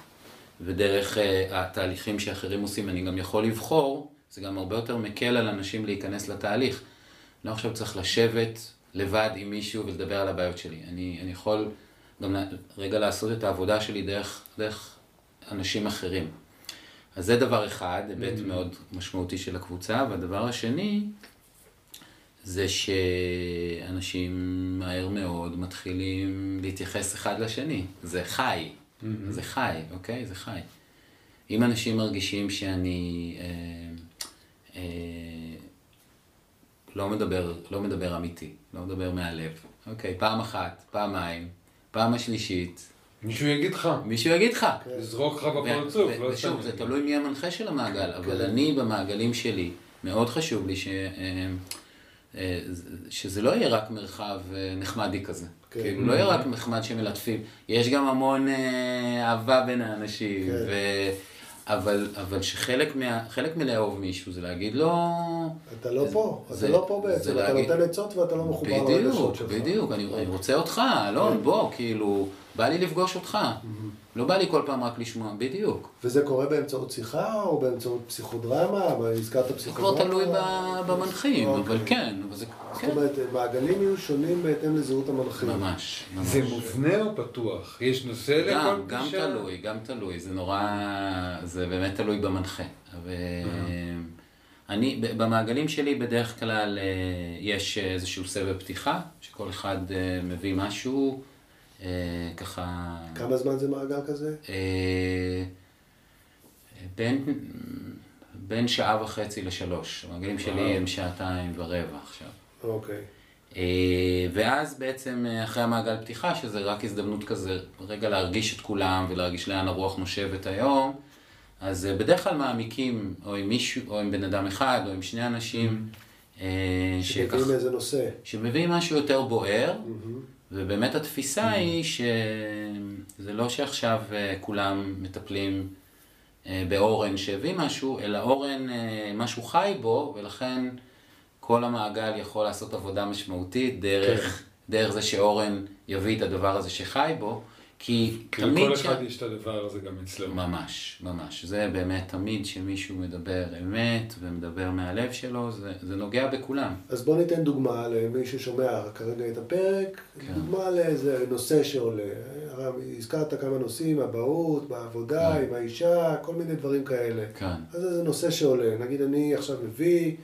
ודרך uh, התהליכים שאחרים עושים, אני גם יכול לבחור, זה גם הרבה יותר מקל על אנשים להיכנס לתהליך. לא עכשיו צריך לשבת לבד עם מישהו ולדבר על הבעיות שלי. אני, אני יכול גם רגע לעשות את העבודה שלי דרך, דרך אנשים אחרים. אז זה דבר אחד, היבט מאוד משמעותי של הקבוצה, והדבר השני, זה שאנשים מהר מאוד מתחילים להתייחס אחד לשני. זה חי, זה חי, אוקיי? זה חי. אם אנשים מרגישים שאני אה, אה, לא, מדבר, לא מדבר אמיתי, לא מדבר מהלב, אוקיי? פעם אחת, פעמיים, פעם השלישית, מישהו יגיד לך, מישהו יגיד לך. לזרוק לך ו- בפרצוף, לא ושוב, סתם. זה תלוי מי המנחה של המעגל, אבל אני במעגלים שלי, מאוד חשוב לי ש... אה, שזה לא יהיה רק מרחב נחמדי כזה. כן. כאילו, לא יהיה רק נחמד שמלטפים. יש גם המון אה, אהבה בין האנשים, כן. אבל, אבל שחלק מה, חלק מלאהוב מישהו זה להגיד לו... אתה לא פה, זה- אתה לא פה זה בעצם, אתה להגיד- נותן עצות ואתה לא מחובר בדיוק, לרגשות שלך. בדיוק, אני, אני רוצה אותך, לא, בוא, כאילו, בא לי לפגוש אותך. לא בא לי כל פעם רק לשמוע, בדיוק. וזה קורה באמצעות שיחה או באמצעות פסיכודרמה? הזכרת זה פסיכודרמה? כבר תלוי ב- במנחים, אוקיי. אבל כן, אבל זה... זאת כן. אומרת, מעגלים יהיו שונים בהתאם לזהות המנחים. ממש, ממש. זה מובנה או פתוח? יש נושא לכל גם, גם פגישה? תלוי, גם תלוי, זה נורא, זה באמת תלוי במנחה. ואני, ב- במעגלים שלי בדרך כלל אה, יש איזשהו סבב פתיחה, שכל אחד אה, מביא משהו, ככה... כמה זמן זה מעגל כזה? אה, בין, בין שעה וחצי לשלוש. המעגלים שלי הם שעתיים ורבע עכשיו. אוקיי. אה, ואז בעצם אה, אחרי המעגל פתיחה, שזה רק הזדמנות כזה, רגע להרגיש את כולם ולהרגיש לאן הרוח נושבת היום, אז אה, בדרך כלל מעמיקים, או עם מישהו, או עם בן אדם אחד, או עם שני אנשים, אה, שמביאים איזה נושא. שמביאים משהו יותר בוער, מהמם. ובאמת התפיסה היא שזה לא שעכשיו אה, כולם מטפלים אה, באורן שהביא משהו, אלא אורן אה, משהו חי בו, ולכן כל המעגל יכול לעשות עבודה משמעותית דרך, כן. דרך זה שאורן יביא את הדבר הזה שחי בו, כי תמיד... כל ש- אחד יש את הדבר הזה גם אצלו. ממש, ממש. זה באמת תמיד שמישהו מדבר אמת ומדבר מהלב שלו, זה, זה נוגע בכולם. אז בוא ניתן דוגמה למי ששומע כרגע את הפרק, כן. דוגמה לאיזה נושא שעולה. הרב, הזכרת כמה נושאים, אבהות, בעבודה, כן. עם האישה, כל מיני דברים כאלה. כן. אז זה נושא שעולה. נגיד אני עכשיו מביא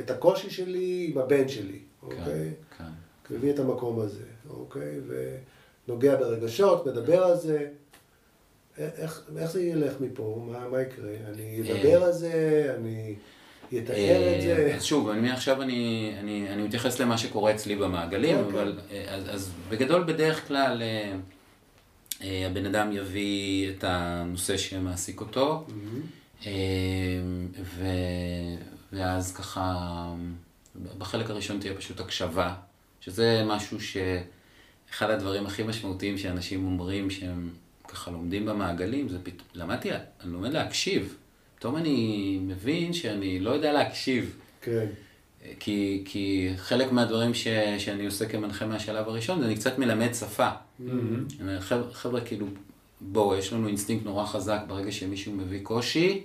את הקושי שלי עם הבן שלי, אוקיי? כן, כן. מביא את המקום הזה, אוקיי? ונוגע ברגשות, מדבר על זה. איך, איך זה ילך מפה? מה, מה יקרה? אני אדבר על זה? אני אתאר את זה? אה, אז שוב, אני מעכשיו אני, אני, אני מתייחס למה שקורה אצלי במעגלים, אוקיי. אבל אה, אז, אז בגדול בדרך כלל אה, אה, הבן אדם יביא את הנושא שמעסיק אותו, אה, ו, ואז ככה, בחלק הראשון תהיה פשוט הקשבה, שזה משהו שאחד הדברים הכי משמעותיים שאנשים אומרים שהם ככה לומדים במעגלים, זה פתאום, למדתי, אני לומד להקשיב. פתאום אני מבין שאני לא יודע להקשיב. כן. כי, כי חלק מהדברים ש, שאני עושה כמנחה מהשלב הראשון, זה אני קצת מלמד שפה. אומר, חבר'ה, חבר'ה, כאילו, בואו, יש לנו אינסטינקט נורא חזק ברגע שמישהו מביא קושי,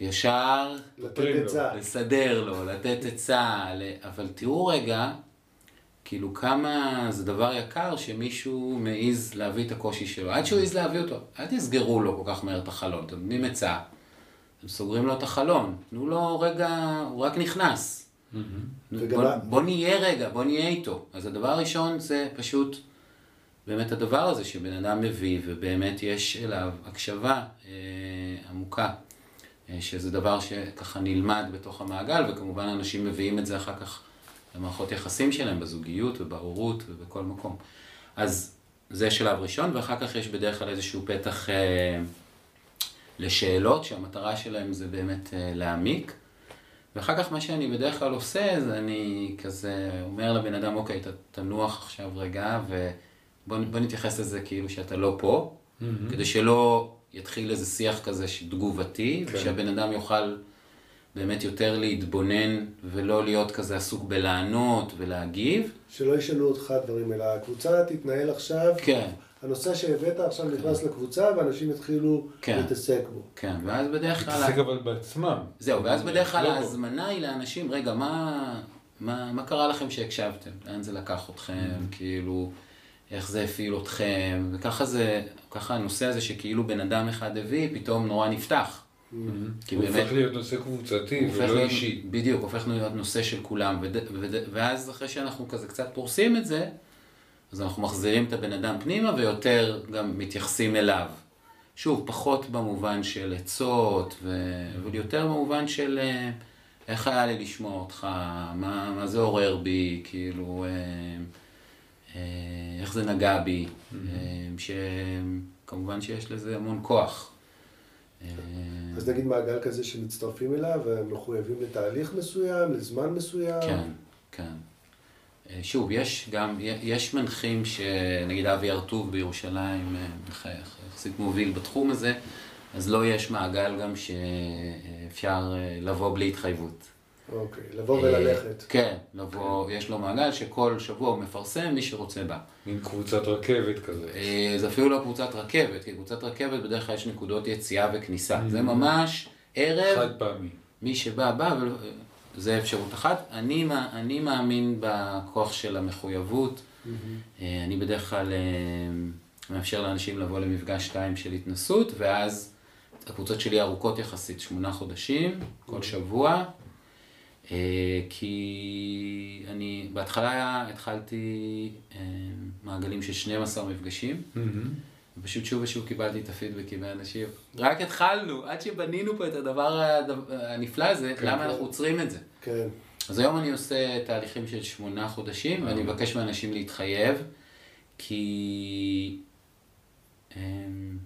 ישר לתת. עצה. לסדר לו, לתת עצה, אבל תראו רגע, כאילו כמה זה דבר יקר שמישהו מעז להביא את הקושי שלו. עד שהוא העז להביא אותו, אל תסגרו לו כל כך מהר את החלון, אתם נותנים עצה, אתם סוגרים לו את החלון, תנו לו רגע, הוא רק נכנס. וגם בוא, בוא נהיה רגע, בוא נהיה איתו. אז הדבר הראשון זה פשוט באמת הדבר הזה שבן אדם מביא, ובאמת יש אליו הקשבה אה, עמוקה, אה, שזה דבר שככה נלמד בתוך המעגל, וכמובן אנשים מביאים את זה אחר כך למערכות יחסים שלהם, בזוגיות ובהורות ובכל מקום. אז זה שלב ראשון, ואחר כך יש בדרך כלל איזשהו פתח אה, לשאלות, שהמטרה שלהם זה באמת אה, להעמיק. ואחר כך מה שאני בדרך כלל עושה, זה אני כזה אומר לבן אדם, אוקיי, ת, תנוח עכשיו רגע, ובוא בוא נתייחס לזה כאילו שאתה לא פה, כדי שלא יתחיל איזה שיח כזה תגובתי, כן. ושהבן אדם יוכל באמת יותר להתבונן, ולא להיות כזה עסוק בלענות ולהגיב. שלא ישאלו אותך דברים, אלא הקבוצה תתנהל עכשיו, כן. הנושא שהבאת עכשיו נכנס לקבוצה ואנשים יתחילו כן. להתעסק בו. כן, ואז בדרך כלל... תתעסק אבל בעצמם. זהו, ואז בדרך כלל לא. ההזמנה היא לאנשים, רגע, מה, מה, מה קרה לכם שהקשבתם? לאן זה לקח אתכם? Mm-hmm. כאילו, איך זה הפעיל אתכם? וככה זה, ככה הנושא הזה שכאילו בן אדם אחד הביא, פתאום נורא נפתח. כי הוא באמת, הופך להיות נושא קבוצתי ולא להיות- אישי. בדיוק, הופך להיות נושא של כולם. וד, וד, ואז אחרי שאנחנו כזה קצת פורסים את זה, אז אנחנו מחזירים את הבן אדם פנימה ויותר גם מתייחסים אליו. שוב, פחות במובן של עצות, ו- אבל יותר במובן של אה, איך היה לי לשמוע אותך, מה, מה זה עורר בי, כאילו, אה, אה, איך זה נגע בי, אה, שכמובן שיש לזה המון כוח. אה, אז נגיד מעגל כזה שמצטרפים אליו והם מחויבים לתהליך מסוים, לזמן מסוים. כן, כן. אה, שוב, יש גם, יש מנחים שנגיד אבי הרטוב בירושלים, אה, מנחה יחסית מוביל בתחום הזה, אז לא יש מעגל גם שאפשר לבוא בלי התחייבות. אוקיי, לבוא וללכת. אה, כן, לבוא, יש לו מעגל שכל שבוע הוא מפרסם, מי שרוצה בא. מין קבוצת רכבת כזה. אה, זה אפילו לא קבוצת רכבת, כי קבוצת רכבת בדרך כלל יש נקודות יציאה וכניסה. זה ממש ערב, חד פעמי. מי שבא, בא, אבל זה אפשרות אחת. אני, אני מאמין בכוח של המחויבות. אה, אני בדרך כלל מאפשר לאנשים לבוא למפגש שתיים של התנסות, ואז הקבוצות שלי ארוכות יחסית, שמונה חודשים, כל שבוע. אה, כי אני, בהתחלה התחלתי אה, מעגלים של 12 מפגשים. ופשוט שוב ושוב קיבלתי את הפידבקים מאנשים. רק התחלנו, עד שבנינו פה את הדבר הנפלא הזה, למה אנחנו עוצרים את זה? כן. אז היום אני עושה תהליכים של שמונה חודשים, ואני מבקש מאנשים להתחייב, כי אמ,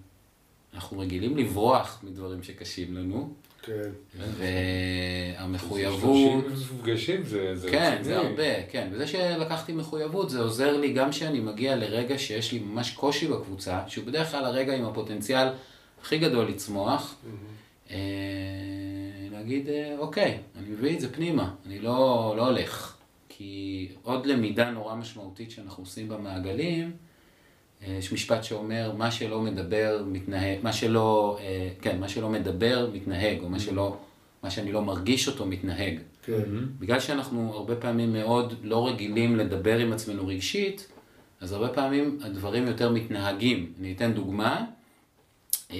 אנחנו רגילים לברוח מדברים שקשים לנו, כן. והמחויבות... 30 מפגשים זה זה כן, רציני. זה הרבה, כן. וזה שלקחתי מחויבות, זה עוזר לי גם כשאני מגיע לרגע שיש לי ממש קושי בקבוצה, שהוא בדרך כלל הרגע עם הפוטנציאל הכי גדול לצמוח, אה, להגיד, אה, אוקיי, אני מביא את זה פנימה, אני לא, לא הולך. כי עוד למידה נורא משמעותית שאנחנו עושים במעגלים, יש משפט שאומר, מה שלא מדבר, מתנהג, מה שלא, אה, כן, מה שלא מדבר, מתנהג, או מה שלא, מה שאני לא מרגיש אותו, מתנהג. כן. בגלל שאנחנו הרבה פעמים מאוד לא רגילים לדבר עם עצמנו רגשית, אז הרבה פעמים הדברים יותר מתנהגים. אני אתן דוגמה. אה,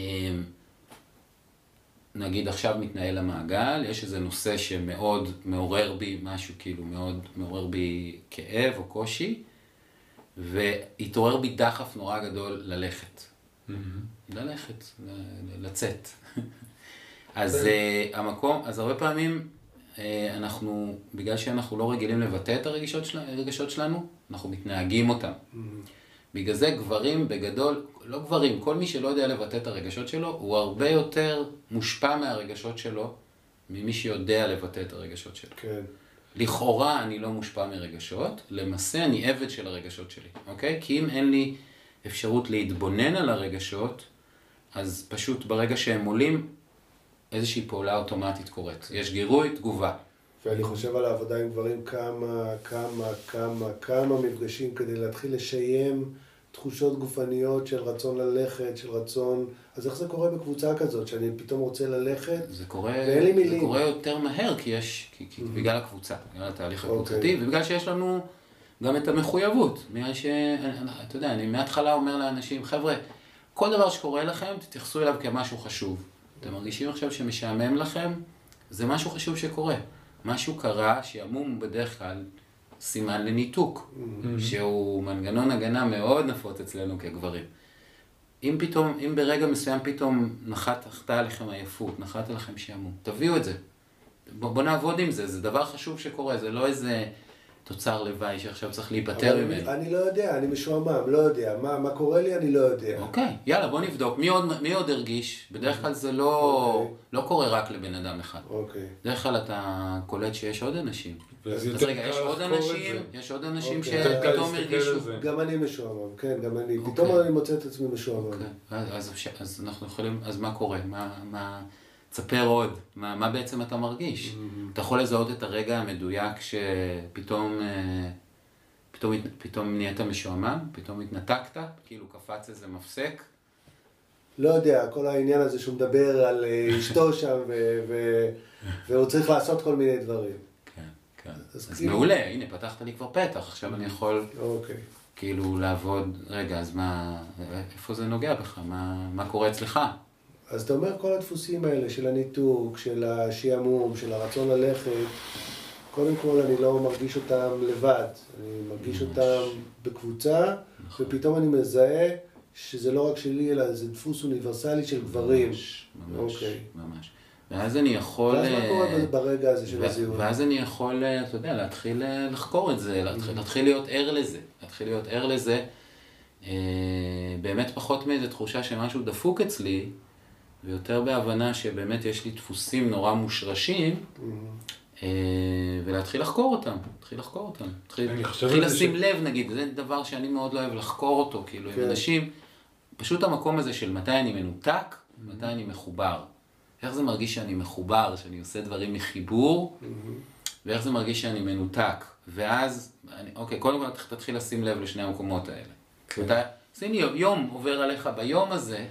נגיד עכשיו מתנהל המעגל, יש איזה נושא שמאוד מעורר בי משהו, כאילו מאוד מעורר בי כאב או קושי, והתעורר בי דחף נורא גדול ללכת. ללכת, ל- לצאת. אז uh, המקום, אז הרבה פעמים uh, אנחנו, בגלל שאנחנו לא רגילים לבטא את הרגשות, של, הרגשות שלנו, אנחנו מתנהגים אותם. בגלל זה גברים בגדול, לא גברים, כל מי שלא יודע לבטא את הרגשות שלו, הוא הרבה יותר מושפע מהרגשות שלו ממי שיודע לבטא את הרגשות שלו. כן. לכאורה אני לא מושפע מרגשות, למעשה אני עבד של הרגשות שלי, אוקיי? כי אם אין לי אפשרות להתבונן על הרגשות, אז פשוט ברגע שהם עולים, איזושהי פעולה אוטומטית קורית. יש גירוי, תגובה. ואני חושב על העבודה עם גברים כמה, כמה, כמה, כמה מפגשים כדי להתחיל לשיים תחושות גופניות של רצון ללכת, של רצון... אז איך זה קורה בקבוצה כזאת, שאני פתאום רוצה ללכת? זה קורה, ואין לי זה מילים. קורה יותר מהר, כי יש, כי, כי בגלל הקבוצה, בגלל התהליך הקבוצתי, אוקיי. ובגלל שיש לנו גם את המחויבות. בגלל ש... אתה יודע, אני מההתחלה אומר לאנשים, חבר'ה, כל דבר שקורה לכם, תתייחסו אליו כמשהו חשוב. אתם מרגישים עכשיו שמשעמם לכם? זה משהו חשוב שקורה. משהו קרה, שעמום בדרך כלל סימן לניתוק, שהוא מנגנון הגנה מאוד נפוץ אצלנו כגברים. אם פתאום, אם ברגע מסוים פתאום נחת, נחתה עליכם עייפות, נחת עליכם שעמום, תביאו את זה. בוא, בוא נעבוד עם זה, זה דבר חשוב שקורה, זה לא איזה תוצר לוואי שעכשיו צריך להיפטר ממנו. אני לא יודע, אני משועמם, לא יודע. מה, מה קורה לי, אני לא יודע. אוקיי, יאללה, בוא נבדוק. מי עוד, מי עוד הרגיש? בדרך כלל זה לא, אוקיי. לא קורה רק לבן אדם אחד. אוקיי. בדרך כלל אתה קולט שיש עוד אנשים. ואז אז יותר רגע, קל יש עוד לחקור את אנשים. יש עוד אנשים שפתאום הרגישו. גם אני משועמם, כן, גם אני. אוקיי. פתאום אני מוצא את עצמי משועמם. אוקיי, אז, אנחנו יכולים, אז מה קורה? מה, מה, תספר עוד, מה, מה בעצם אתה מרגיש? Mm-hmm. אתה יכול לזהות את הרגע המדויק שפתאום אה, פתאום, פתאום נהיית משועמם, פתאום התנתקת, כאילו קפץ איזה מפסק. לא יודע, כל העניין הזה שהוא מדבר על אה, אשתו שם, ו- ו- והוא צריך לעשות כל מיני דברים. כן. אז אז כאילו- מעולה, הנה, פתחת לי כבר פתח, עכשיו אני יכול אוקיי. כאילו לעבוד, רגע, אז מה, איפה זה נוגע בך? מה, מה קורה אצלך? אז אתה אומר כל הדפוסים האלה של הניתוק, של השעמום, של הרצון ללכת, קודם כל אני לא מרגיש אותם לבד, אני מרגיש אותם בקבוצה, ופתאום אני מזהה שזה לא רק שלי, אלא זה דפוס אוניברסלי של גברים. ממש, ממש, אוקיי. ממש. ואז אני יכול... ואז מה אה, קורה ברגע הזה של הזיהוי? ואז אני יכול, אה, אתה יודע, להתחיל אה, לחקור את זה, להתחיל, להתחיל להיות ער לזה, להתחיל להיות ער לזה, באמת פחות מאיזו תחושה שמשהו דפוק אצלי, ויותר בהבנה שבאמת יש לי דפוסים נורא מושרשים, אה, ולהתחיל לחקור אותם, להתחיל לחקור אותם. להתחיל לשים ש- לב, נגיד, זה דבר שאני מאוד לא אוהב לחקור אותו, כאילו, כן. עם אנשים, פשוט המקום הזה של מתי אני מנותק, מתי אני מחובר. איך זה מרגיש שאני מחובר, שאני עושה דברים מחיבור, ואיך זה מרגיש שאני מנותק. ואז, אני, אוקיי, קודם כל תתחיל לשים לב לשני המקומות האלה. כן. מתי, אז הנה יום עובר עליך ביום הזה,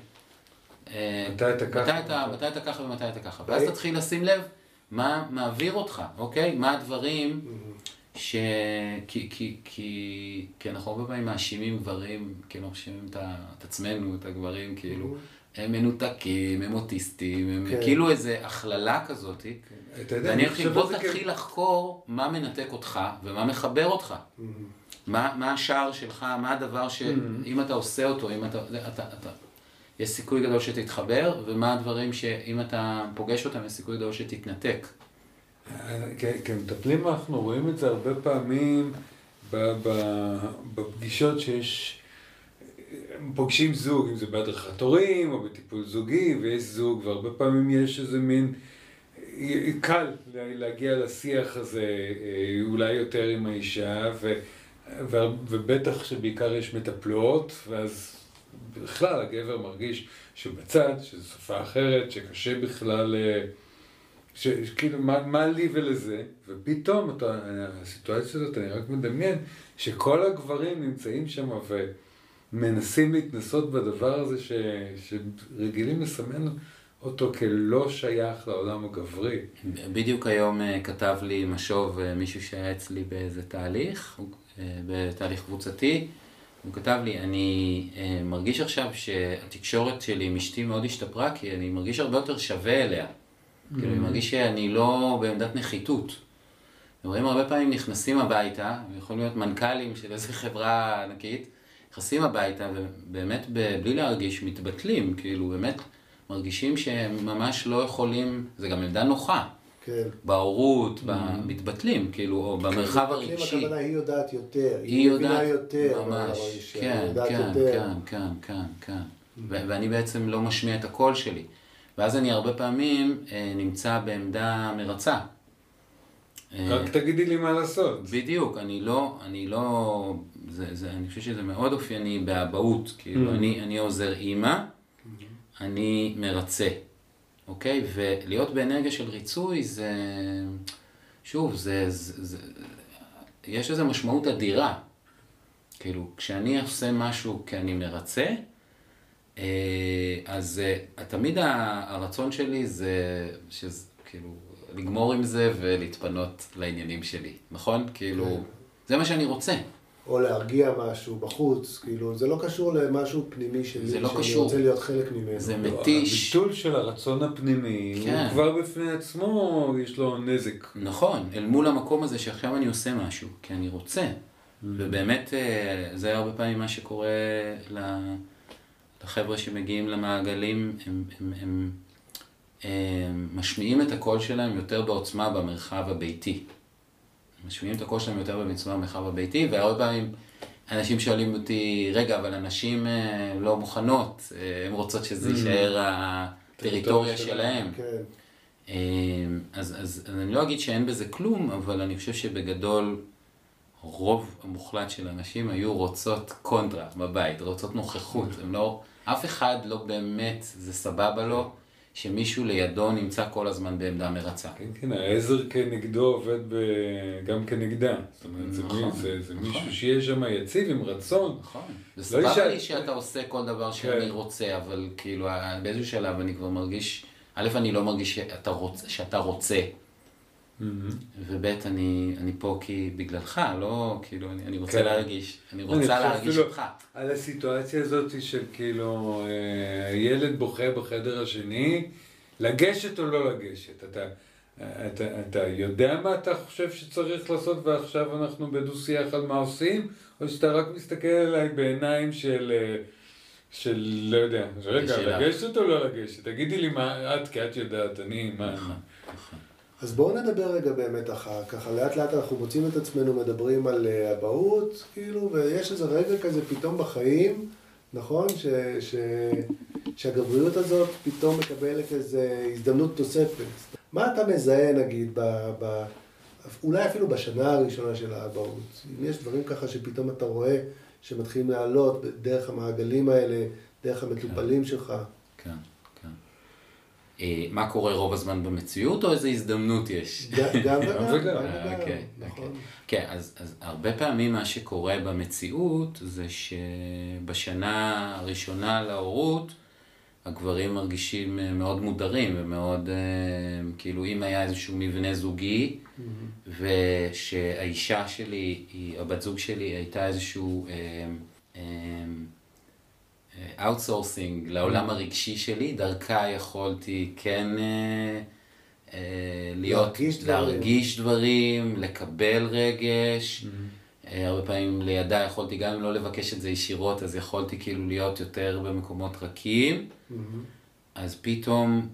אה, מתי אתה ככה, מתי אתה, אתה ככה ומתי אתה ככה. ואז אוקיי. תתחיל לשים לב מה מעביר אותך, אוקיי? מה הדברים ש... כי, כי, כי, כי אנחנו הרבה פעמים מאשימים גברים, כאילו מאשימים את, ה- את עצמנו, את הגברים, כאילו, הם מנותקים, הם אוטיסטים, הם כן. כאילו איזה הכללה כזאת. יודע, ואני חושב בוא תתחיל לחקור מה מנתק אותך ומה מחבר אותך. מה, מה השער שלך, מה הדבר שאם אתה עושה אותו, אם אתה, אתה, אתה, יש סיכוי גדול שתתחבר, ומה הדברים שאם אתה פוגש אותם, יש סיכוי גדול שתתנתק. כ- כמטפלים אנחנו רואים את זה הרבה פעמים בפגישות שיש, פוגשים זוג, אם זה בהדרכת הורים או בטיפול זוגי, ויש זוג, והרבה פעמים יש איזה מין, קל לה- להגיע לשיח הזה, אה, אולי יותר עם האישה, ו, ו, ובטח שבעיקר יש מטפלות, ואז בכלל הגבר מרגיש שבצד, שזו שפה אחרת, שקשה בכלל, אה, שכאילו מה, מה לי ולזה, ופתאום אתה, הסיטואציה הזאת, אני רק מדמיין שכל הגברים נמצאים שם ומנסים להתנסות בדבר הזה ש, שרגילים לסמן אותו כלא שייך לעולם הגברי. בדיוק היום אה, כתב לי משוב אה, מישהו שהיה אצלי באיזה תהליך, בתהליך קבוצתי. הוא כתב לי, אני אה, מרגיש עכשיו שהתקשורת שלי עם אשתי מאוד השתפרה, כי אני מרגיש הרבה יותר שווה אליה. כאילו, אני מרגיש שאני לא בעמדת נחיתות. רואים הרבה פעמים נכנסים הביתה, יכולים להיות מנכ"לים של איזו חברה ענקית, נכנסים הביתה ובאמת בלי להרגיש מתבטלים, כאילו באמת מרגישים שהם ממש לא יכולים, זה גם עמדה נוחה. כן. בהורות, mm-hmm. מתבטלים, כאילו, או במרחב כן, הרגשי. הכוונה היא יודעת יותר, היא מבינה יותר. ממש, כן, כן, כן, כן, כן, כן. Mm-hmm. ואני בעצם לא משמיע את הקול שלי. ואז אני הרבה פעמים אה, נמצא בעמדה מרצה. רק תגידי לי מה לעשות. בדיוק, אני לא, אני לא, זה, זה, אני חושב שזה מאוד אופייני באבהות, כאילו, mm-hmm. אני, אני עוזר אימא, אני מרצה. אוקיי? ולהיות באנרגיה של ריצוי זה, שוב, זה, זה, זה, יש איזו משמעות אדירה. כאילו, כשאני עושה משהו כי אני מרצה, אה, אז אה, תמיד הרצון שלי זה, שזה, כאילו, לגמור עם זה ולהתפנות לעניינים שלי, נכון? כאילו, כן. זה מה שאני רוצה. או להרגיע משהו בחוץ, כאילו, זה לא קשור למשהו פנימי שלי, זה לא שאני קשור. רוצה להיות חלק ממנו. זה מתיש. הביטול של הרצון הפנימי, כן. הוא כבר בפני עצמו, יש לו נזק. נכון, אל מול המקום הזה שעכשיו אני עושה משהו, כי אני רוצה. Mm-hmm. ובאמת, אה, זה הרבה פעמים מה שקורה לחבר'ה שמגיעים למעגלים, הם, הם, הם משמיעים את הקול שלהם יותר בעוצמה במרחב הביתי. משמיעים את הקול שלהם יותר במצווה במרחב הביתי, והרבה פעמים אנשים שואלים אותי, רגע, אבל הנשים אה, לא מוכנות, אה, הן רוצות שזה mm. יישאר הטריטוריה שלהם. כן. אה, אז, אז, אז אני לא אגיד שאין בזה כלום, אבל אני חושב שבגדול רוב המוחלט של הנשים היו רוצות קונטרה בבית, רוצות נוכחות. הם לא, אף אחד לא באמת, זה סבבה לו. שמישהו לידו נמצא כל הזמן בעמדה מרצה. כן, כן, העזר כנגדו עובד ב... גם כנגדה. זאת אומרת, זה, נכון, זה, זה נכון. מישהו שיהיה שם יציב עם רצון. נכון. זה לא סבבה לי שאתה עושה כל דבר שאני כן. רוצה, אבל כאילו באיזשהו שלב אני כבר מרגיש, א', אני לא מרגיש שאתה רוצה, שאתה רוצה. וב' אני, אני פה כי בגללך, לא כאילו, אני, אני רוצה כן. להרגיש, אני רוצה אני להרגיש אותך. על הסיטואציה הזאת של כאילו, אה, ילד בוכה בחדר השני, לגשת או לא לגשת. אתה, אתה, אתה יודע מה אתה חושב שצריך לעשות ועכשיו אנחנו בדו-שיח על מה עושים, או שאתה רק מסתכל עליי בעיניים של... אה, של, לא יודע, רגע, לגשת או לא לגשת? תגידי לי מה את, כי את יודעת, אני, מה... נכון, נכון. אז בואו נדבר רגע באמת אחר, ככה לאט לאט אנחנו מוצאים את עצמנו מדברים על אה, אבהות, כאילו, ויש איזה רגע כזה פתאום בחיים, נכון? ש, ש, שהגבריות הזאת פתאום מקבלת איזו הזדמנות תוספת. מה אתה מזהה נגיד, ב, ב, אולי אפילו בשנה הראשונה של האבהות? אם יש דברים ככה שפתאום אתה רואה שמתחילים לעלות דרך המעגלים האלה, דרך המטופלים שלך. כן. אה, מה קורה רוב הזמן במציאות, או איזו הזדמנות יש? גם וגם. אוקיי, נכון. כן, אז הרבה פעמים מה שקורה במציאות זה שבשנה הראשונה להורות, הגברים מרגישים אה, מאוד מודרים ומאוד, אה, כאילו אם היה איזשהו מבנה זוגי, ושהאישה שלי, הבת זוג שלי הייתה איזשהו... outsourcing לעולם mm. הרגשי שלי, דרכה יכולתי כן אה, אה, להיות, להרגיש, להרגיש דברים. דברים, לקבל רגש. Mm-hmm. אה, הרבה פעמים לידה יכולתי, גם אם לא לבקש את זה ישירות, אז יכולתי כאילו להיות יותר במקומות רכים. Mm-hmm. אז פתאום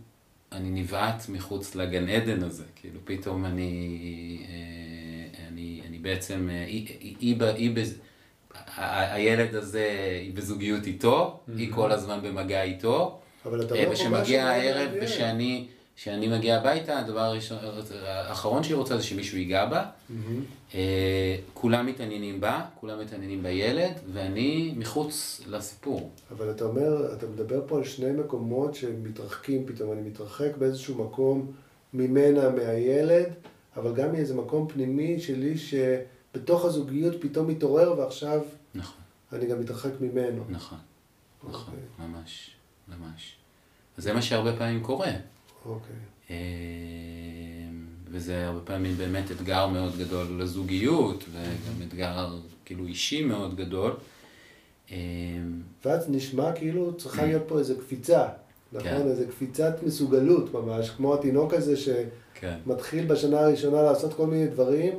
אני נבעט מחוץ לגן עדן הזה, כאילו פתאום אני, אני, אני בעצם, היא, היא, היא, היא, הילד הזה היא בזוגיות איתו, mm-hmm. היא כל הזמן במגע איתו. אבל אתה לא ושמגיע הערב ושאני שאני מגיע הביתה, הדבר הראשון, האחרון שהיא רוצה זה שמישהו ייגע בה. אה, כולם מתעניינים בה, כולם מתעניינים בילד, ואני מחוץ לסיפור. אבל אתה אומר, אתה מדבר פה על שני מקומות שמתרחקים פתאום, אני מתרחק באיזשהו מקום ממנה, מהילד, אבל גם מאיזה מקום פנימי שלי שבתוך הזוגיות פתאום מתעורר ועכשיו נכון, אני גם מתרחק ממנו. נכון, נכון, אוקיי. ממש, ממש. זה מה שהרבה פעמים קורה. אוקיי. אה, וזה הרבה פעמים באמת אתגר מאוד גדול לזוגיות, וגם אתגר כאילו אישי מאוד גדול. אה, ואז נשמע כאילו צריכה להיות פה איזו קפיצה, כן. נכון? איזו קפיצת מסוגלות ממש, כמו התינוק הזה כן, שמתחיל בשנה הראשונה לעשות כל מיני דברים,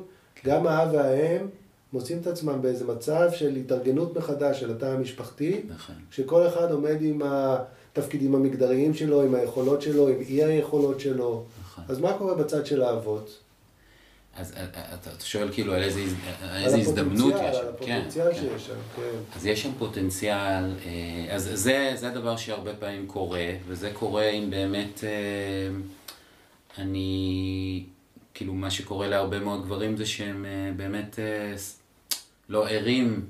גם האב והאם מוצאים את עצמם באיזה מצב של התארגנות מחדש של התא המשפחתי, נכון. שכל אחד עומד עם התפקידים המגדריים שלו, עם היכולות שלו, עם אי היכולות שלו. נכון. אז מה קורה בצד של האבות? אז אה, אה, אתה שואל כאילו על איזה, על על איזה הזדמנות יש על שם. כן, הפוטנציאל כן. שיש שם, כן. אז יש שם פוטנציאל, אה, אז זה, זה הדבר שהרבה פעמים קורה, וזה קורה אם באמת אני, כאילו מה שקורה להרבה מאוד גברים זה שהם באמת לא ערים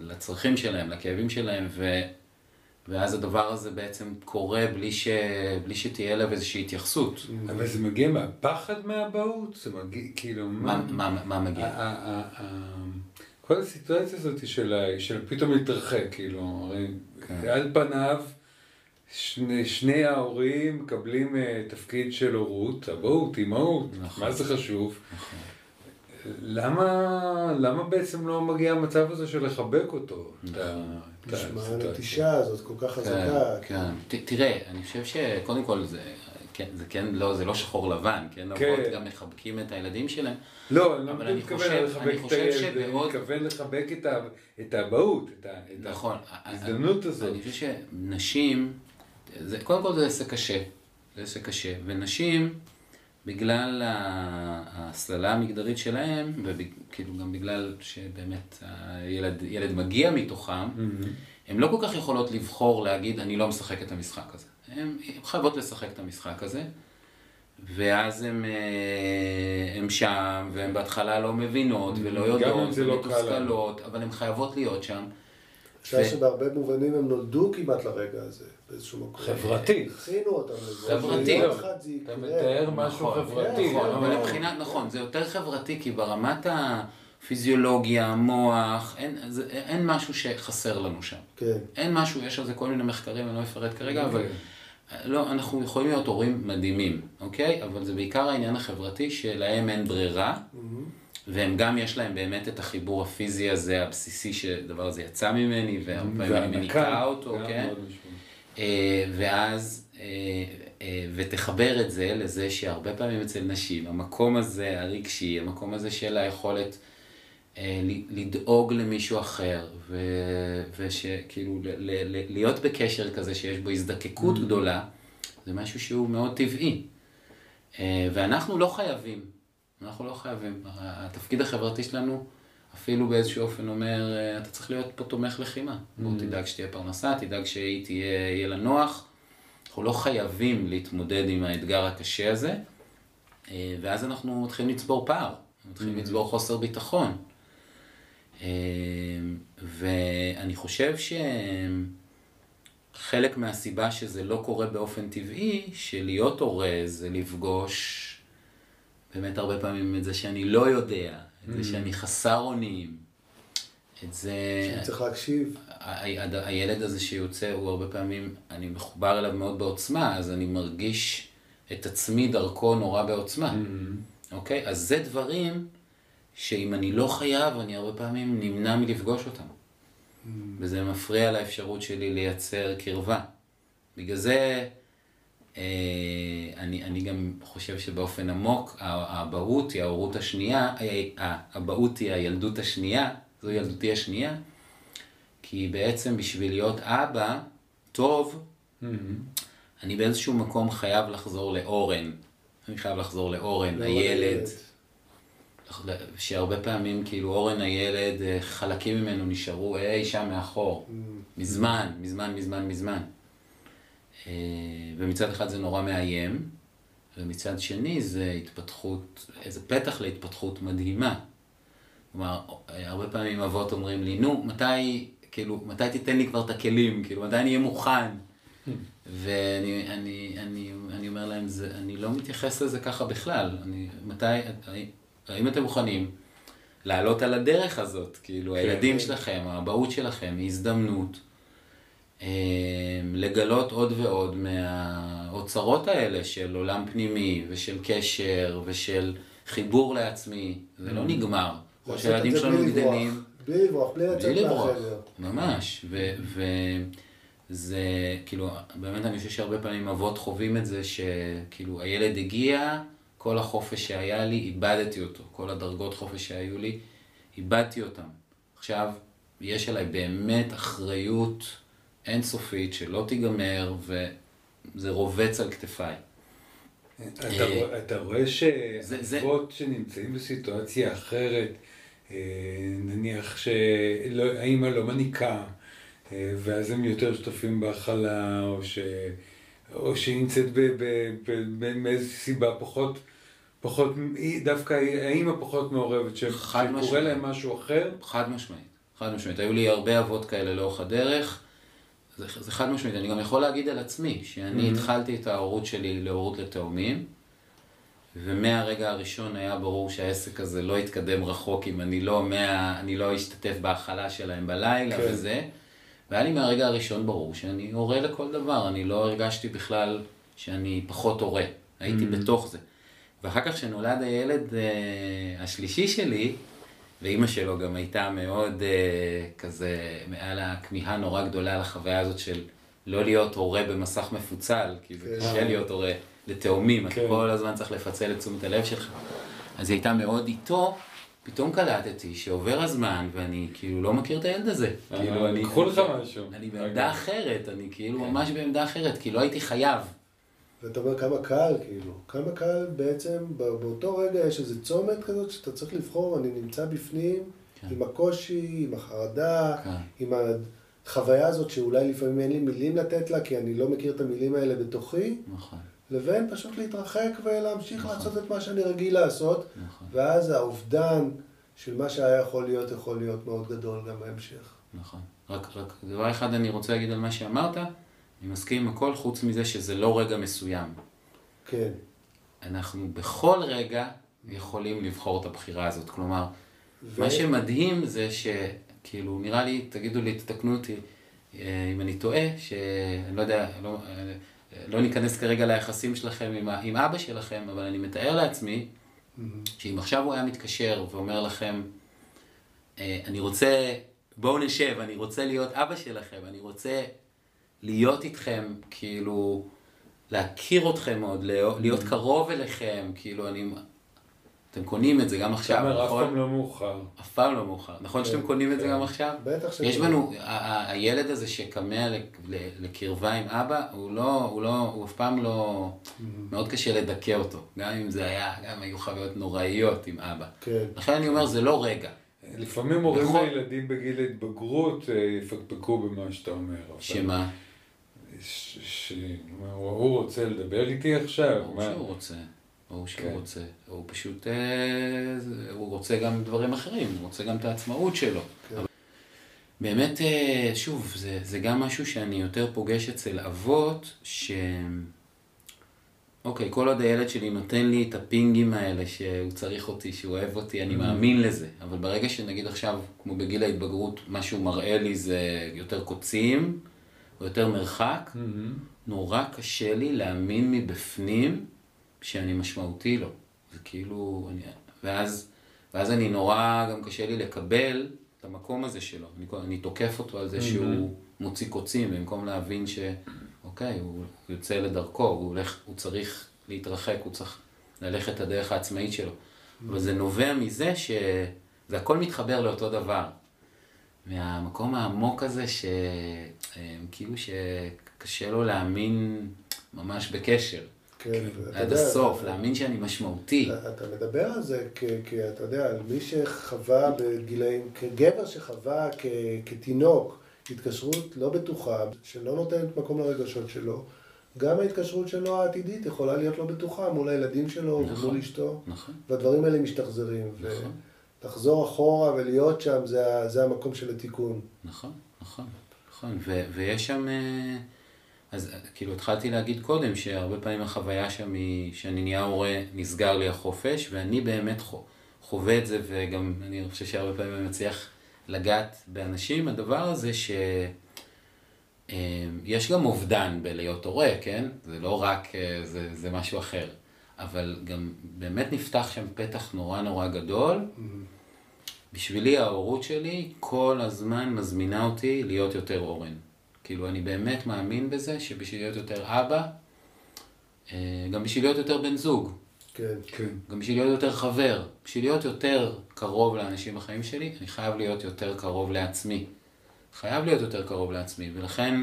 לצרכים שלהם, לכאבים שלהם, ו, ואז הדבר הזה בעצם קורה בלי, ש, בלי שתהיה אליו איזושהי התייחסות. אבל זה מגיע מהפחד מהאבהות? זה מגיע, כאילו, מה, מה, מה ה- מגיע? כל הסיטואציה הזאת של של פתאום להתרחק, כאילו, הרי כן. על פניו שני, שני ההורים מקבלים אה, תפקיד של הורות, אבהות, אימהות, נכון. מה זה חשוב? למה, למה בעצם לא מגיע המצב הזה של לחבק אותו? את נשמע? הנטישה הזאת כל כך חזקה. כן, כן. ת- תראה, אני חושב שקודם כל זה, כן, זה כן, לא, זה לא שחור לבן, כן? כן. אבות גם מחבקים את הילדים שלהם. לא, אני לא אני מתכוון חושב- לחבק אני את חושב הילד, אני שבעוד- מתכוון לחבק את ה- את האבהות, את ה- את נכון. ההזדמנות הזאת. אני חושב שנשים, זה, קודם כל זה עסק קשה, זה עסק קשה, ונשים, בגלל ההסללה המגדרית שלהם, וכאילו גם בגלל שבאמת הילד ילד מגיע מתוכם, הן לא כל כך יכולות לבחור להגיד, אני לא משחק את המשחק הזה. הן חייבות לשחק את המשחק הזה, ואז הן הם שם, והן בהתחלה לא מבינות ולא גם אם יודעות, לא. ומתוסכלות, אבל הן חייבות להיות שם. אפשר שבהרבה מובנים הם נולדו כמעט לרגע הזה, באיזשהו מקום. חברתי. הכינו אותם לזה. חברתי. יום אחד זה אתה. מתאר משהו נכון, חברתי. נכון, כן, אבל כן. מבחינת, נכון, זה יותר חברתי, כי ברמת הפיזיולוגיה, המוח, אין, זה, אין משהו שחסר לנו שם. כן. אין משהו, יש על זה כל מיני מחקרים, אני לא אפרט כרגע, אבל לא, אנחנו יכולים להיות הורים מדהימים, אוקיי? אבל זה בעיקר העניין החברתי שלהם אין ברירה, והם גם יש להם באמת את החיבור הפיזי הזה, הבסיסי, שהדבר הזה יצא ממני, והרבה פעמים אני מניקה אותו, כן? אה, ואז, אה, אה, ותחבר את זה לזה שהרבה פעמים אצל נשים, המקום הזה הרגשי, המקום הזה של היכולת לדאוג למישהו אחר, ושכאילו להיות בקשר כזה שיש בו הזדקקות גדולה, זה משהו שהוא מאוד טבעי. ואנחנו לא חייבים, אנחנו לא חייבים. התפקיד החברתי שלנו אפילו באיזשהו אופן אומר, אתה צריך להיות פה תומך לחימה. בוא תדאג שתהיה פרנסה, תדאג שהיא תהיה, יהיה לה נוח. אנחנו לא חייבים להתמודד עם האתגר הקשה הזה, אה, ואז אנחנו מתחילים לצבור פער, מתחילים לצבור חוסר ביטחון. אה, ואני חושב שחלק מהסיבה שזה לא קורה באופן טבעי, שלהיות הורה זה לפגוש באמת הרבה פעמים את זה שאני לא יודע, את זה שאני חסר אונים, את זה... צריך להקשיב. הילד הזה שיוצא הוא הרבה פעמים, אני מחובר אליו מאוד בעוצמה, אז אני מרגיש את עצמי דרכו נורא בעוצמה. אוקיי? אז זה דברים שאם אני לא חייב, אני הרבה פעמים נמנע מלפגוש אותם. וזה מפריע לאפשרות שלי לייצר קרבה. בגלל זה אני, אני גם חושב שבאופן עמוק, האבהות היא ההורות השנייה, אה, האבהות היא הילדות השנייה, זו ילדותי השנייה, כי בעצם בשביל להיות אבא טוב, אני באיזשהו מקום חייב לחזור לאורן. אני חייב לחזור לאורן, לא הילד. שהרבה פעמים, כאילו, אורן הילד, אה, חלקים ממנו נשארו אי שם מאחור. מזמן, מזמן, מזמן, מזמן. אה, ומצד אחד זה נורא מאיים, ומצד שני זה התפתחות, איזה פתח להתפתחות מדהימה. כלומר, הרבה פעמים אבות אומרים לי, נו, מתי, כאילו, מתי תיתן לי כבר את הכלים? כאילו, מתי אני אהיה מוכן? ואני אני, אני, אני אומר להם, זה, אני לא מתייחס לזה ככה בכלל. אני, מתי, האם אתם מוכנים לעלות על הדרך הזאת? כאילו, כן. הילדים שלכם, האבהות שלכם, היא הזדמנות. אה, לגלות עוד ועוד מהאוצרות האלה של עולם פנימי ושל קשר ושל חיבור לעצמי, זה לא mm. נגמר. כמו שהילדים שלנו גדלים. בלי לברוח, בלי לצאת מהחדר. ממש, וזה כאילו, באמת אני חושב שהרבה פעמים אבות חווים את זה שכאילו הילד הגיע, כל החופש שהיה לי, איבדתי אותו. כל הדרגות חופש שהיו לי, איבדתי אותם. עכשיו, יש עליי באמת אחריות אינסופית שלא תיגמר, וזה רובץ על כתפיי. אתה רואה שאבות שנמצאים בסיטואציה אחרת, אה, נניח שהאימא לא מניקה, אה, ואז הם יותר שותפים בהכלה, או, ש... או שהיא נמצאת מאיזו סיבה פחות, פחות, דווקא האימא פחות מעורבת, שקורה להם משהו אחר. חד משמעית, חד משמעית. היו לי הרבה אבות כאלה לאורך הדרך. זה, זה חד משמעית, אני גם יכול להגיד על עצמי, שאני mm-hmm. התחלתי את ההורות שלי להורות לתאומים, ומהרגע הראשון היה ברור שהעסק הזה לא יתקדם רחוק אם אני לא, מה, אני לא אשתתף בהכלה שלהם בלילה כן. וזה. והיה לי מהרגע הראשון ברור שאני הורה לכל דבר, אני לא הרגשתי בכלל שאני פחות הורה, הייתי mm-hmm. בתוך זה. ואחר כך כשנולד הילד uh, השלישי שלי, ואימא שלו גם הייתה מאוד uh, כזה, מעל הכמיהה נורא גדולה לחוויה הזאת של לא להיות הורה במסך מפוצל, כי זה כן. קשה להיות הורה לתאומים, אתה כן. כל הזמן צריך לפצל את תשומת הלב שלך. אז היא הייתה מאוד איתו, פתאום קלטתי שעובר הזמן ואני כאילו לא מכיר את הילד הזה. כאילו אני... קחו לך משהו. אני בעמדה אחרת, אני כאילו כן. ממש בעמדה אחרת, כי לא הייתי חייב. ואתה אומר כמה קל, כאילו, כמה קל בעצם, באותו רגע יש איזה צומת כזאת שאתה צריך לבחור, אני נמצא בפנים, כן. עם הקושי, עם החרדה, כן. עם החוויה הזאת שאולי לפעמים אין לי מילים לתת לה, כי אני לא מכיר את המילים האלה בתוכי. נכון. לבין פשוט להתרחק ולהמשיך נכון. לעשות את מה שאני רגיל לעשות, נכון. ואז האובדן של מה שהיה יכול להיות, יכול להיות מאוד גדול גם בהמשך. נכון. רק, רק דבר אחד אני רוצה להגיד על מה שאמרת, אני מסכים עם הכל, חוץ מזה שזה לא רגע מסוים. כן. אנחנו בכל רגע יכולים לבחור את הבחירה הזאת. כלומר, ו... מה שמדהים זה שכאילו, נראה לי, תגידו לי, תתקנו אותי אה, אם אני טועה, שאני לא יודע, לא, אה, לא ניכנס כרגע ליחסים שלכם עם, עם אבא שלכם, אבל אני מתאר לעצמי mm-hmm. שאם עכשיו הוא היה מתקשר ואומר לכם, אה, אני רוצה, בואו נשב, אני רוצה להיות אבא שלכם, אני רוצה להיות איתכם, כאילו, להכיר אתכם עוד, להיות mm-hmm. קרוב אליכם, כאילו, אני... אתם קונים את זה גם עכשיו, נכון? אף פעם לא מאוחר. אף פעם לא מאוחר. נכון שאתם כן, קונים את זה כן. גם עכשיו? בטח שכן. יש בנו, הילד הזה שקמע לקרבה עם אבא, הוא לא, הוא לא, הוא אף פעם לא, mm-hmm. מאוד קשה לדכא אותו. גם אם זה היה, גם היו חוויות נוראיות עם אבא. כן. לכן אני אומר, זה לא רגע. לפעמים הורים בכל... לילדים בגיל ההתבגרות אה, יפקפקו במה שאתה אומר. שמה? שהוא רוצה לדבר איתי עכשיו. ברור שהוא רוצה. ברור שהוא כן. רוצה. הוא פשוט, אה, הוא רוצה גם דברים אחרים, הוא רוצה גם את העצמאות שלו. כן. באמת, אה, שוב, זה, זה גם משהו שאני יותר פוגש אצל אבות, ש... אוקיי, כל עוד הילד שלי נותן לי את הפינגים האלה שהוא צריך אותי, שהוא אוהב אותי, אני mm-hmm. מאמין לזה. אבל ברגע שנגיד עכשיו, כמו בגיל ההתבגרות, מה שהוא מראה לי זה יותר קוצים, או יותר מרחק, mm-hmm. נורא קשה לי להאמין מבפנים שאני משמעותי לו. זה כאילו, אני, ואז, ואז אני נורא, גם קשה לי לקבל את המקום הזה שלו. אני, אני תוקף אותו על זה mm-hmm. שהוא מוציא קוצים, במקום להבין ש... אוקיי, הוא יוצא לדרכו, הוא, הולך, הוא צריך להתרחק, הוא צריך ללכת את הדרך העצמאית שלו. אבל זה נובע מזה שזה הכל מתחבר לאותו דבר. מהמקום העמוק הזה, שכאילו שקשה לו להאמין ממש בקשר. כן, עד הסוף, להאמין שאני משמעותי. אתה מדבר על זה, כי אתה יודע, על מי שחווה בגילאים, כגבר שחווה כתינוק התקשרות לא בטוחה, שלא נותנת מקום לרגשות שלו, גם ההתקשרות שלו העתידית יכולה להיות לא בטוחה מול הילדים שלו נכון, ומול אשתו. נכון. והדברים האלה משתחזרים. נכון. ולחזור אחורה ולהיות שם, זה, זה המקום של התיקון. נכון, נכון, נכון. ו- ויש שם... אה, אז אה, כאילו התחלתי להגיד קודם שהרבה פעמים החוויה שם היא שאני נהיה הורה, נסגר לי החופש, ואני באמת חו- חווה את זה, וגם אני חושב שהרבה פעמים אני מצליח לגעת באנשים, הדבר הזה ש... אה, יש גם אובדן בלהיות הורה, כן? זה לא רק, זה, זה משהו אחר. אבל גם באמת נפתח שם פתח נורא נורא גדול. בשבילי ההורות שלי כל הזמן מזמינה אותי להיות יותר אורן. כאילו, אני באמת מאמין בזה שבשביל להיות יותר אבא, אה, גם בשביל להיות יותר בן זוג, כן. כן. גם בשביל להיות יותר חבר, בשביל להיות יותר קרוב לאנשים בחיים שלי, אני חייב להיות יותר קרוב לעצמי. חייב להיות יותר קרוב לעצמי, ולכן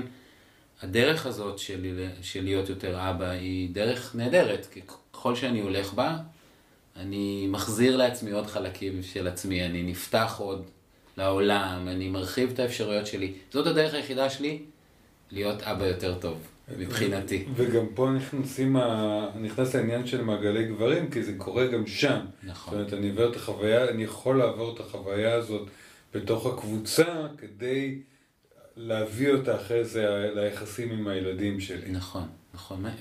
הדרך הזאת שלי, של להיות יותר אבא היא דרך נהדרת, כי ככל שאני הולך בה, אני מחזיר לעצמי עוד חלקים של עצמי, אני נפתח עוד לעולם, אני מרחיב את האפשרויות שלי. זאת הדרך היחידה שלי להיות אבא יותר טוב, מבחינתי. וגם פה נכנסים ה... נכנס העניין של מעגלי גברים, כי זה קורה גם שם. נכון. זאת אומרת, אני עובר את החוויה, אני יכול לעבור את החוויה הזאת בתוך הקבוצה, כדי להביא אותה אחרי זה ליחסים עם הילדים שלי. נכון, נכון. מה-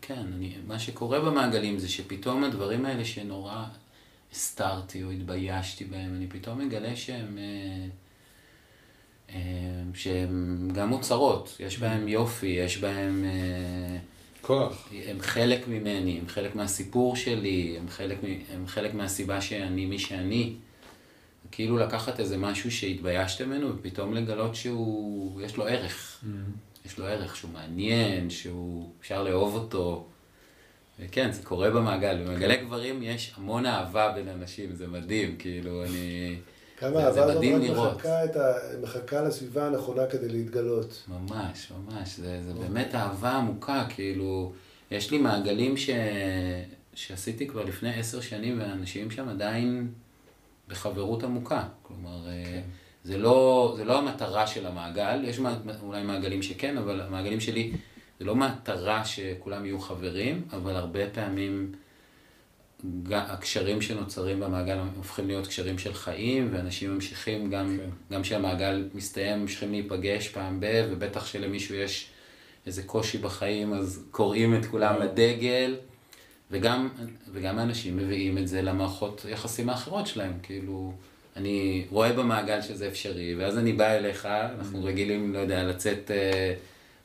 כן, אני, מה שקורה במעגלים זה שפתאום הדברים האלה שנורא הסתרתי או התביישתי בהם, אני פתאום מגלה שהם, אה, אה, שהם גם אוצרות, יש בהם יופי, יש בהם... אה, כוח. הם חלק ממני, הם חלק מהסיפור שלי, הם חלק, הם חלק מהסיבה שאני מי שאני. כאילו לקחת איזה משהו שהתביישתם ממנו ופתאום לגלות שהוא, יש לו ערך. יש לו ערך, שהוא מעניין, שהוא, אפשר לאהוב אותו. וכן, זה קורה במעגל. במעגלי גברים יש המון אהבה בין אנשים, זה מדהים, כאילו, אני... כמה מדהים רק לראות. מחכה, את ה... מחכה לסביבה הנכונה כדי להתגלות. ממש, ממש, זה, זה באמת אהבה עמוקה, כאילו, יש לי מעגלים ש... שעשיתי כבר לפני עשר שנים, ואנשים שם עדיין בחברות עמוקה. כלומר, כן. זה, לא, זה לא המטרה של המעגל, יש אולי מעגלים שכן, אבל המעגלים שלי, זה לא מטרה שכולם יהיו חברים, אבל הרבה פעמים הקשרים שנוצרים במעגל הופכים להיות קשרים של חיים, ואנשים ממשיכים גם, כן. גם כשהמעגל מסתיים, ממשיכים להיפגש פעם ב, ובטח שלמישהו יש איזה קושי בחיים, אז קוראים את כולם לדגל, וגם, וגם האנשים מביאים את זה למערכות יחסים האחרות שלהם, כאילו, אני רואה במעגל שזה אפשרי, ואז אני בא אליך, אנחנו רגילים, לא יודע, לצאת... אה,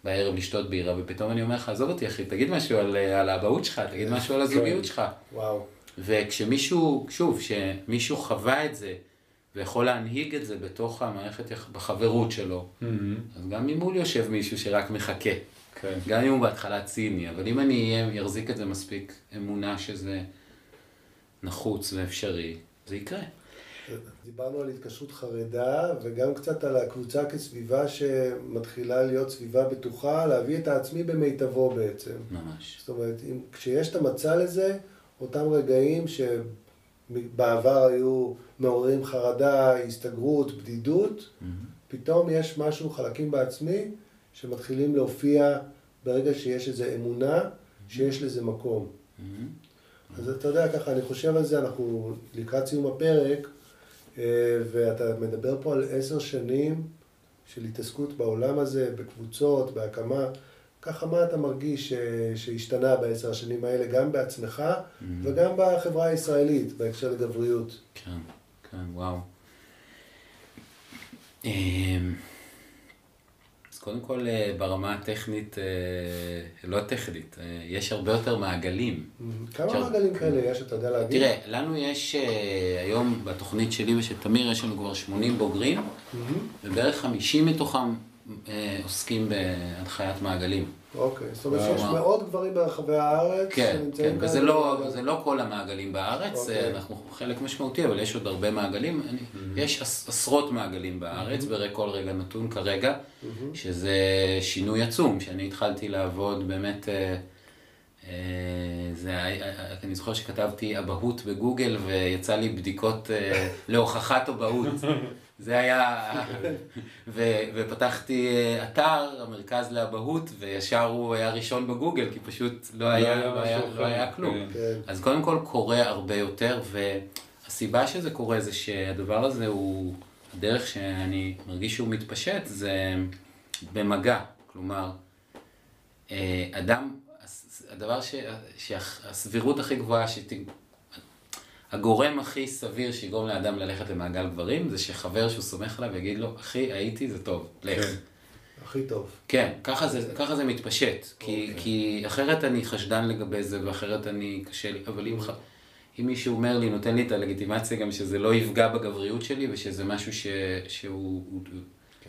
בערב לשתות בירה, ופתאום אני אומר לך, עזוב אותי אחי, תגיד משהו על, אה, על האבהות שלך, תגיד משהו על הזוגיות שלך. וואו. וכשמישהו, שוב, כשמישהו חווה את זה, ויכול להנהיג את זה בתוך המערכת, בחברות שלו, אז גם ממול יושב מישהו שרק מחכה. כן. גם אם הוא בהתחלה ציני, אבל אם אני אחזיק את זה מספיק אמונה שזה נחוץ ואפשרי, זה יקרה. דיברנו על התקשרות חרדה, וגם קצת על הקבוצה כסביבה שמתחילה להיות סביבה בטוחה, להביא את העצמי במיטבו בעצם. ממש. זאת אומרת, אם, כשיש את המצע לזה, אותם רגעים שבעבר היו מעוררים חרדה, הסתגרות, בדידות, פתאום יש משהו, חלקים בעצמי, שמתחילים להופיע ברגע שיש איזו אמונה, שיש לזה מקום. אז אתה יודע, ככה, אני חושב על זה, אנחנו לקראת סיום הפרק, ואתה מדבר פה על עשר שנים של התעסקות בעולם הזה, בקבוצות, בהקמה. ככה, מה אתה מרגיש ש- שהשתנה בעשר השנים האלה, גם בעצמך וגם בחברה הישראלית, בהקשר לגבריות? כן, כן, וואו. קודם כל, אה, ברמה הטכנית, אה, לא טכנית, אה, יש הרבה יותר מעגלים. כמה עכשיו- מעגלים כאלה יש, אתה יודע להגיד? תראה, לנו יש היום בתוכנית שלי ושל תמיר, יש לנו כבר 80 בוגרים, ובערך 50 מתוכם עוסקים בהנחיית מעגלים. אוקיי, זאת אומרת שיש. מאות גברים ברחבי הארץ כן, שנמצאים כן, וזה לא. זה לא כל המעגלים בארץ, אוקיי. אה, אנחנו חלק משמעותי, אבל יש עוד הרבה מעגלים. אני, יש עש, עשרות מעגלים בארץ, בכל רגע נתון כרגע, שזה שינוי עצום, שאני התחלתי לעבוד באמת, אה, אה, זה, אה, אני זוכר שכתבתי אבהות בגוגל ויצא לי בדיקות אה, להוכחת אבהות. זה היה, ו- ופתחתי אה, אתר, המרכז לאבהות, וישר הוא היה ראשון בגוגל, כי פשוט לא היה, היה לא היה, לא היה כלום. כן. אז קודם כל קורה הרבה יותר, והסיבה שזה קורה זה שהדבר הזה הוא, הדרך שאני מרגיש שהוא מתפשט זה במגע. כלומר, אה, אדם, הדבר ש, שהסבירות הכי גבוהה, שת, הגורם הכי סביר שיגרום לאדם ללכת למעגל גברים, זה שחבר שהוא סומך עליו יגיד לו, אחי, הייתי, זה טוב, לך. כן. הכי טוב. כן, ככה זה, ככה זה מתפשט, כי, כי אחרת אני חשדן לגבי זה, ואחרת אני קשה לי, אבל אם, אם מישהו אומר לי, נותן לי את הלגיטימציה גם שזה לא יפגע בגבריות שלי, ושזה משהו ש, שהוא, הוא-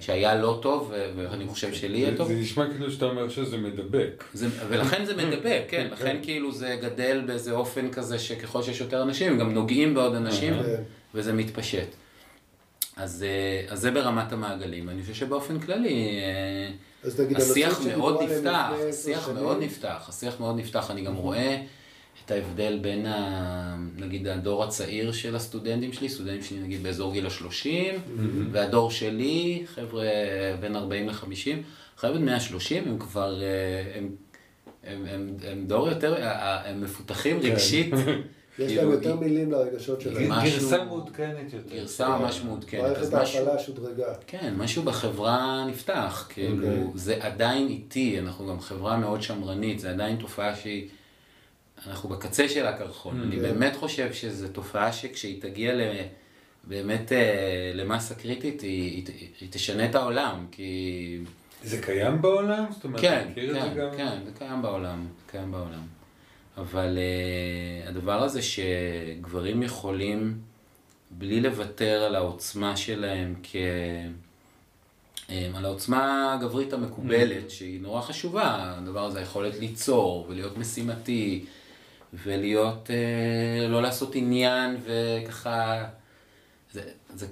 שהיה לא טוב, ואני חושב שלי יהיה טוב, זה נשמע כאילו שאתה אומר שזה מדבק. זה, ולכן זה מדבק, כן, לכן כאילו זה גדל באיזה אופן כזה שככל שיש יותר אנשים, גם נוגעים בעוד אנשים, כן. וזה מתפשט. אז, אה, אז זה ברמת המעגלים, אני חושב שבאופן כללי, השיח מאוד נפתח, השיח מאוד נפתח, השיח מאוד נפתח, אני גם רואה את ההבדל בין, ה, נגיד, הדור הצעיר של הסטודנטים שלי, סטודנטים שלי נגיד באזור גיל ה-30, והדור שלי, חבר'ה בין 40 ל-50, חבר'ה בן 130, הם כבר, אה, הם, הם, הם, הם דור יותר, אה, הם מפותחים רגשית. יש כאילו, להם יותר מילים לרגשות שלהם. גרסה מעודכנת יותר. גרסה ממש מעודכנת, מערכת. ההפעלה שודרגה. כן, משהו בחברה נפתח, כאילו, אוקיי. זה עדיין איטי, אנחנו גם חברה מאוד שמרנית, זה עדיין תופעה שהיא, אנחנו בקצה של הקרחון, אני כן. באמת חושב שזו תופעה שכשהיא תגיע ל... באמת אה, למסה קריטית, היא, היא, היא תשנה את העולם, כי... זה קיים בעולם? זאת אומרת, כן, את כן, זה גם? כן, זה קיים בעולם, קיים בעולם. אבל uh, הדבר הזה שגברים יכולים, בלי לוותר על העוצמה שלהם, כ... um, על העוצמה הגברית המקובלת, שהיא נורא חשובה, הדבר הזה, היכולת ליצור ולהיות משימתי, ולהיות, uh, לא לעשות עניין וככה, זה, זה,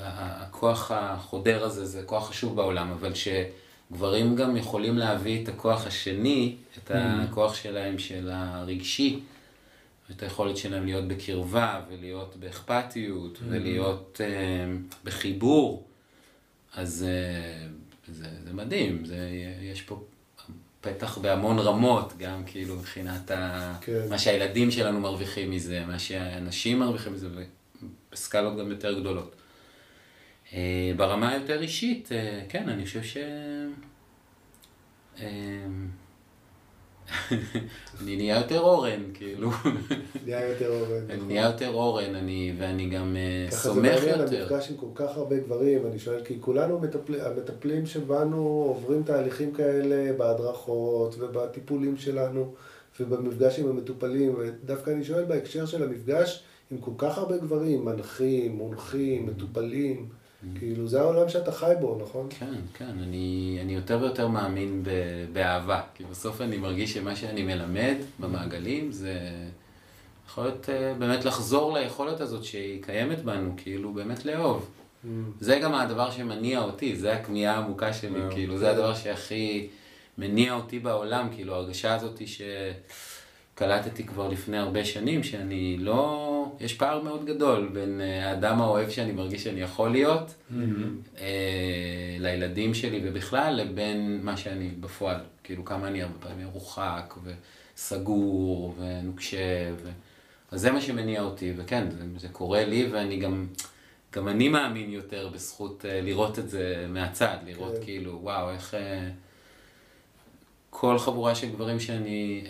ה- הכוח החודר הזה זה כוח חשוב בעולם, אבל שגברים גם יכולים להביא את הכוח השני, את הכוח שלהם של הרגשי, את היכולת שלהם להיות בקרבה ולהיות באכפתיות ולהיות uh, בחיבור, אז uh, זה, זה מדהים, זה, יש פה פתח בהמון רמות, גם כאילו מבחינת ה... כן. מה שהילדים שלנו מרוויחים מזה, מה שהאנשים מרוויחים מזה, בסקלות גם יותר גדולות. אה, ברמה היותר אישית, אה, כן, אני חושב ש... אני נהיה יותר אורן, כאילו. נהיה יותר עובד. אני נכון. נהיה יותר אורן, אני, ואני גם אה, ככה זה סומך מעניין, יותר. המפגש עם כל כך הרבה גברים, אני שואל, כי כולנו המטפל- המטפלים שבנו עוברים תהליכים כאלה בהדרכות ובטיפולים שלנו ובמפגש עם המטופלים, ודווקא אני שואל בהקשר של המפגש עם כל כך הרבה גברים, מנחים, מונחים, מטופלים, כאילו זה העולם שאתה חי בו, נכון? כן, כן, אני, אני יותר ויותר מאמין ב, באהבה, כי בסוף אני מרגיש שמה שאני מלמד במעגלים זה יכול להיות אה, באמת לחזור ליכולת הזאת שהיא קיימת בנו, כאילו באמת לאהוב. זה גם הדבר שמניע אותי, זה הכמיהה העמוקה שלי, מאוד. כאילו זה הדבר שהכי מניע אותי בעולם, כאילו ההרגשה הזאת שקלטתי כבר לפני הרבה שנים, שאני לא... יש פער מאוד גדול בין אה, האדם האוהב שאני מרגיש שאני יכול להיות, אה, לילדים שלי ובכלל, לבין מה שאני בפועל. כאילו כמה אני הרבה פעמים מרוחק וסגור ונוקשה. ו... אז זה מה שמניע אותי, וכן, זה, זה קורה לי ואני גם... גם אני מאמין יותר בזכות uh, לראות את זה מהצד, לראות כן. כאילו, וואו, איך uh, כל חבורה של גברים שאני uh,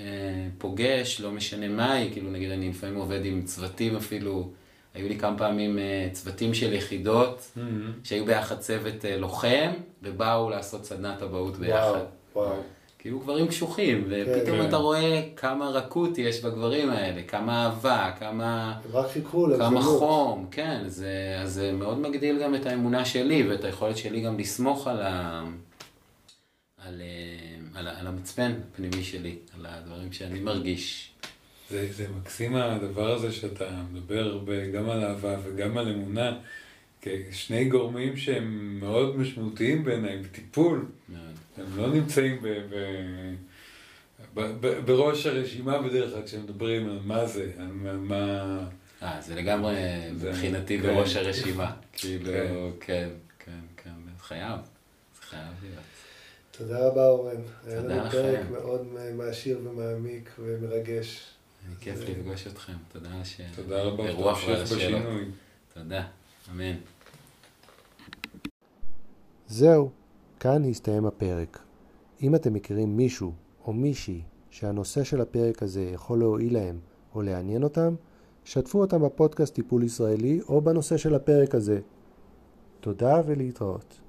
פוגש, לא משנה מה היא, כאילו נגיד אני לפעמים עובד עם צוותים אפילו, היו לי כמה פעמים uh, צוותים של יחידות, שהיו ביחד צוות uh, לוחם, ובאו לעשות סדנת אבהות ביחד. וואו, וואו. כאילו גברים קשוחים, ופתאום כן. אתה רואה כמה רכות יש בגברים האלה, כמה אהבה, כמה... רק חיכו כמה להזדמנות. חום, כן, זה, אז זה מאוד מגדיל גם את האמונה שלי ואת היכולת שלי גם לסמוך על, ה, על, אה, על, על המצפן הפנימי שלי, על הדברים שאני מרגיש. זה, זה מקסים הדבר הזה שאתה מדבר הרבה גם על אהבה וגם על אמונה, כשני גורמים שהם מאוד משמעותיים בעיניי בטיפול. מאוד. הם לא נמצאים ב, ב, ב, ב, בראש הרשימה בדרך כלל כשמדברים על מה זה, על מה, אה, זה לגמרי מבחינתי כן. בראש הרשימה. כאילו, כן. כן, כן, כן, זה חייב. זה חייב להיות. תודה רבה אורן. היה תודה לנו לכם. פרק מאוד מעשיר ומעמיק ומרגש. היה כיף לפגוש אתכם. תודה על ש... תודה רבה, תמשיך השאלות. בשינוי. תודה, אמן. זהו, כאן הסתיים הפרק. אם אתם מכירים מישהו או מישהי שהנושא של הפרק הזה יכול להועיל להם או לעניין אותם, שתפו אותם בפודקאסט טיפול ישראלי או בנושא של הפרק הזה. תודה ולהתראות.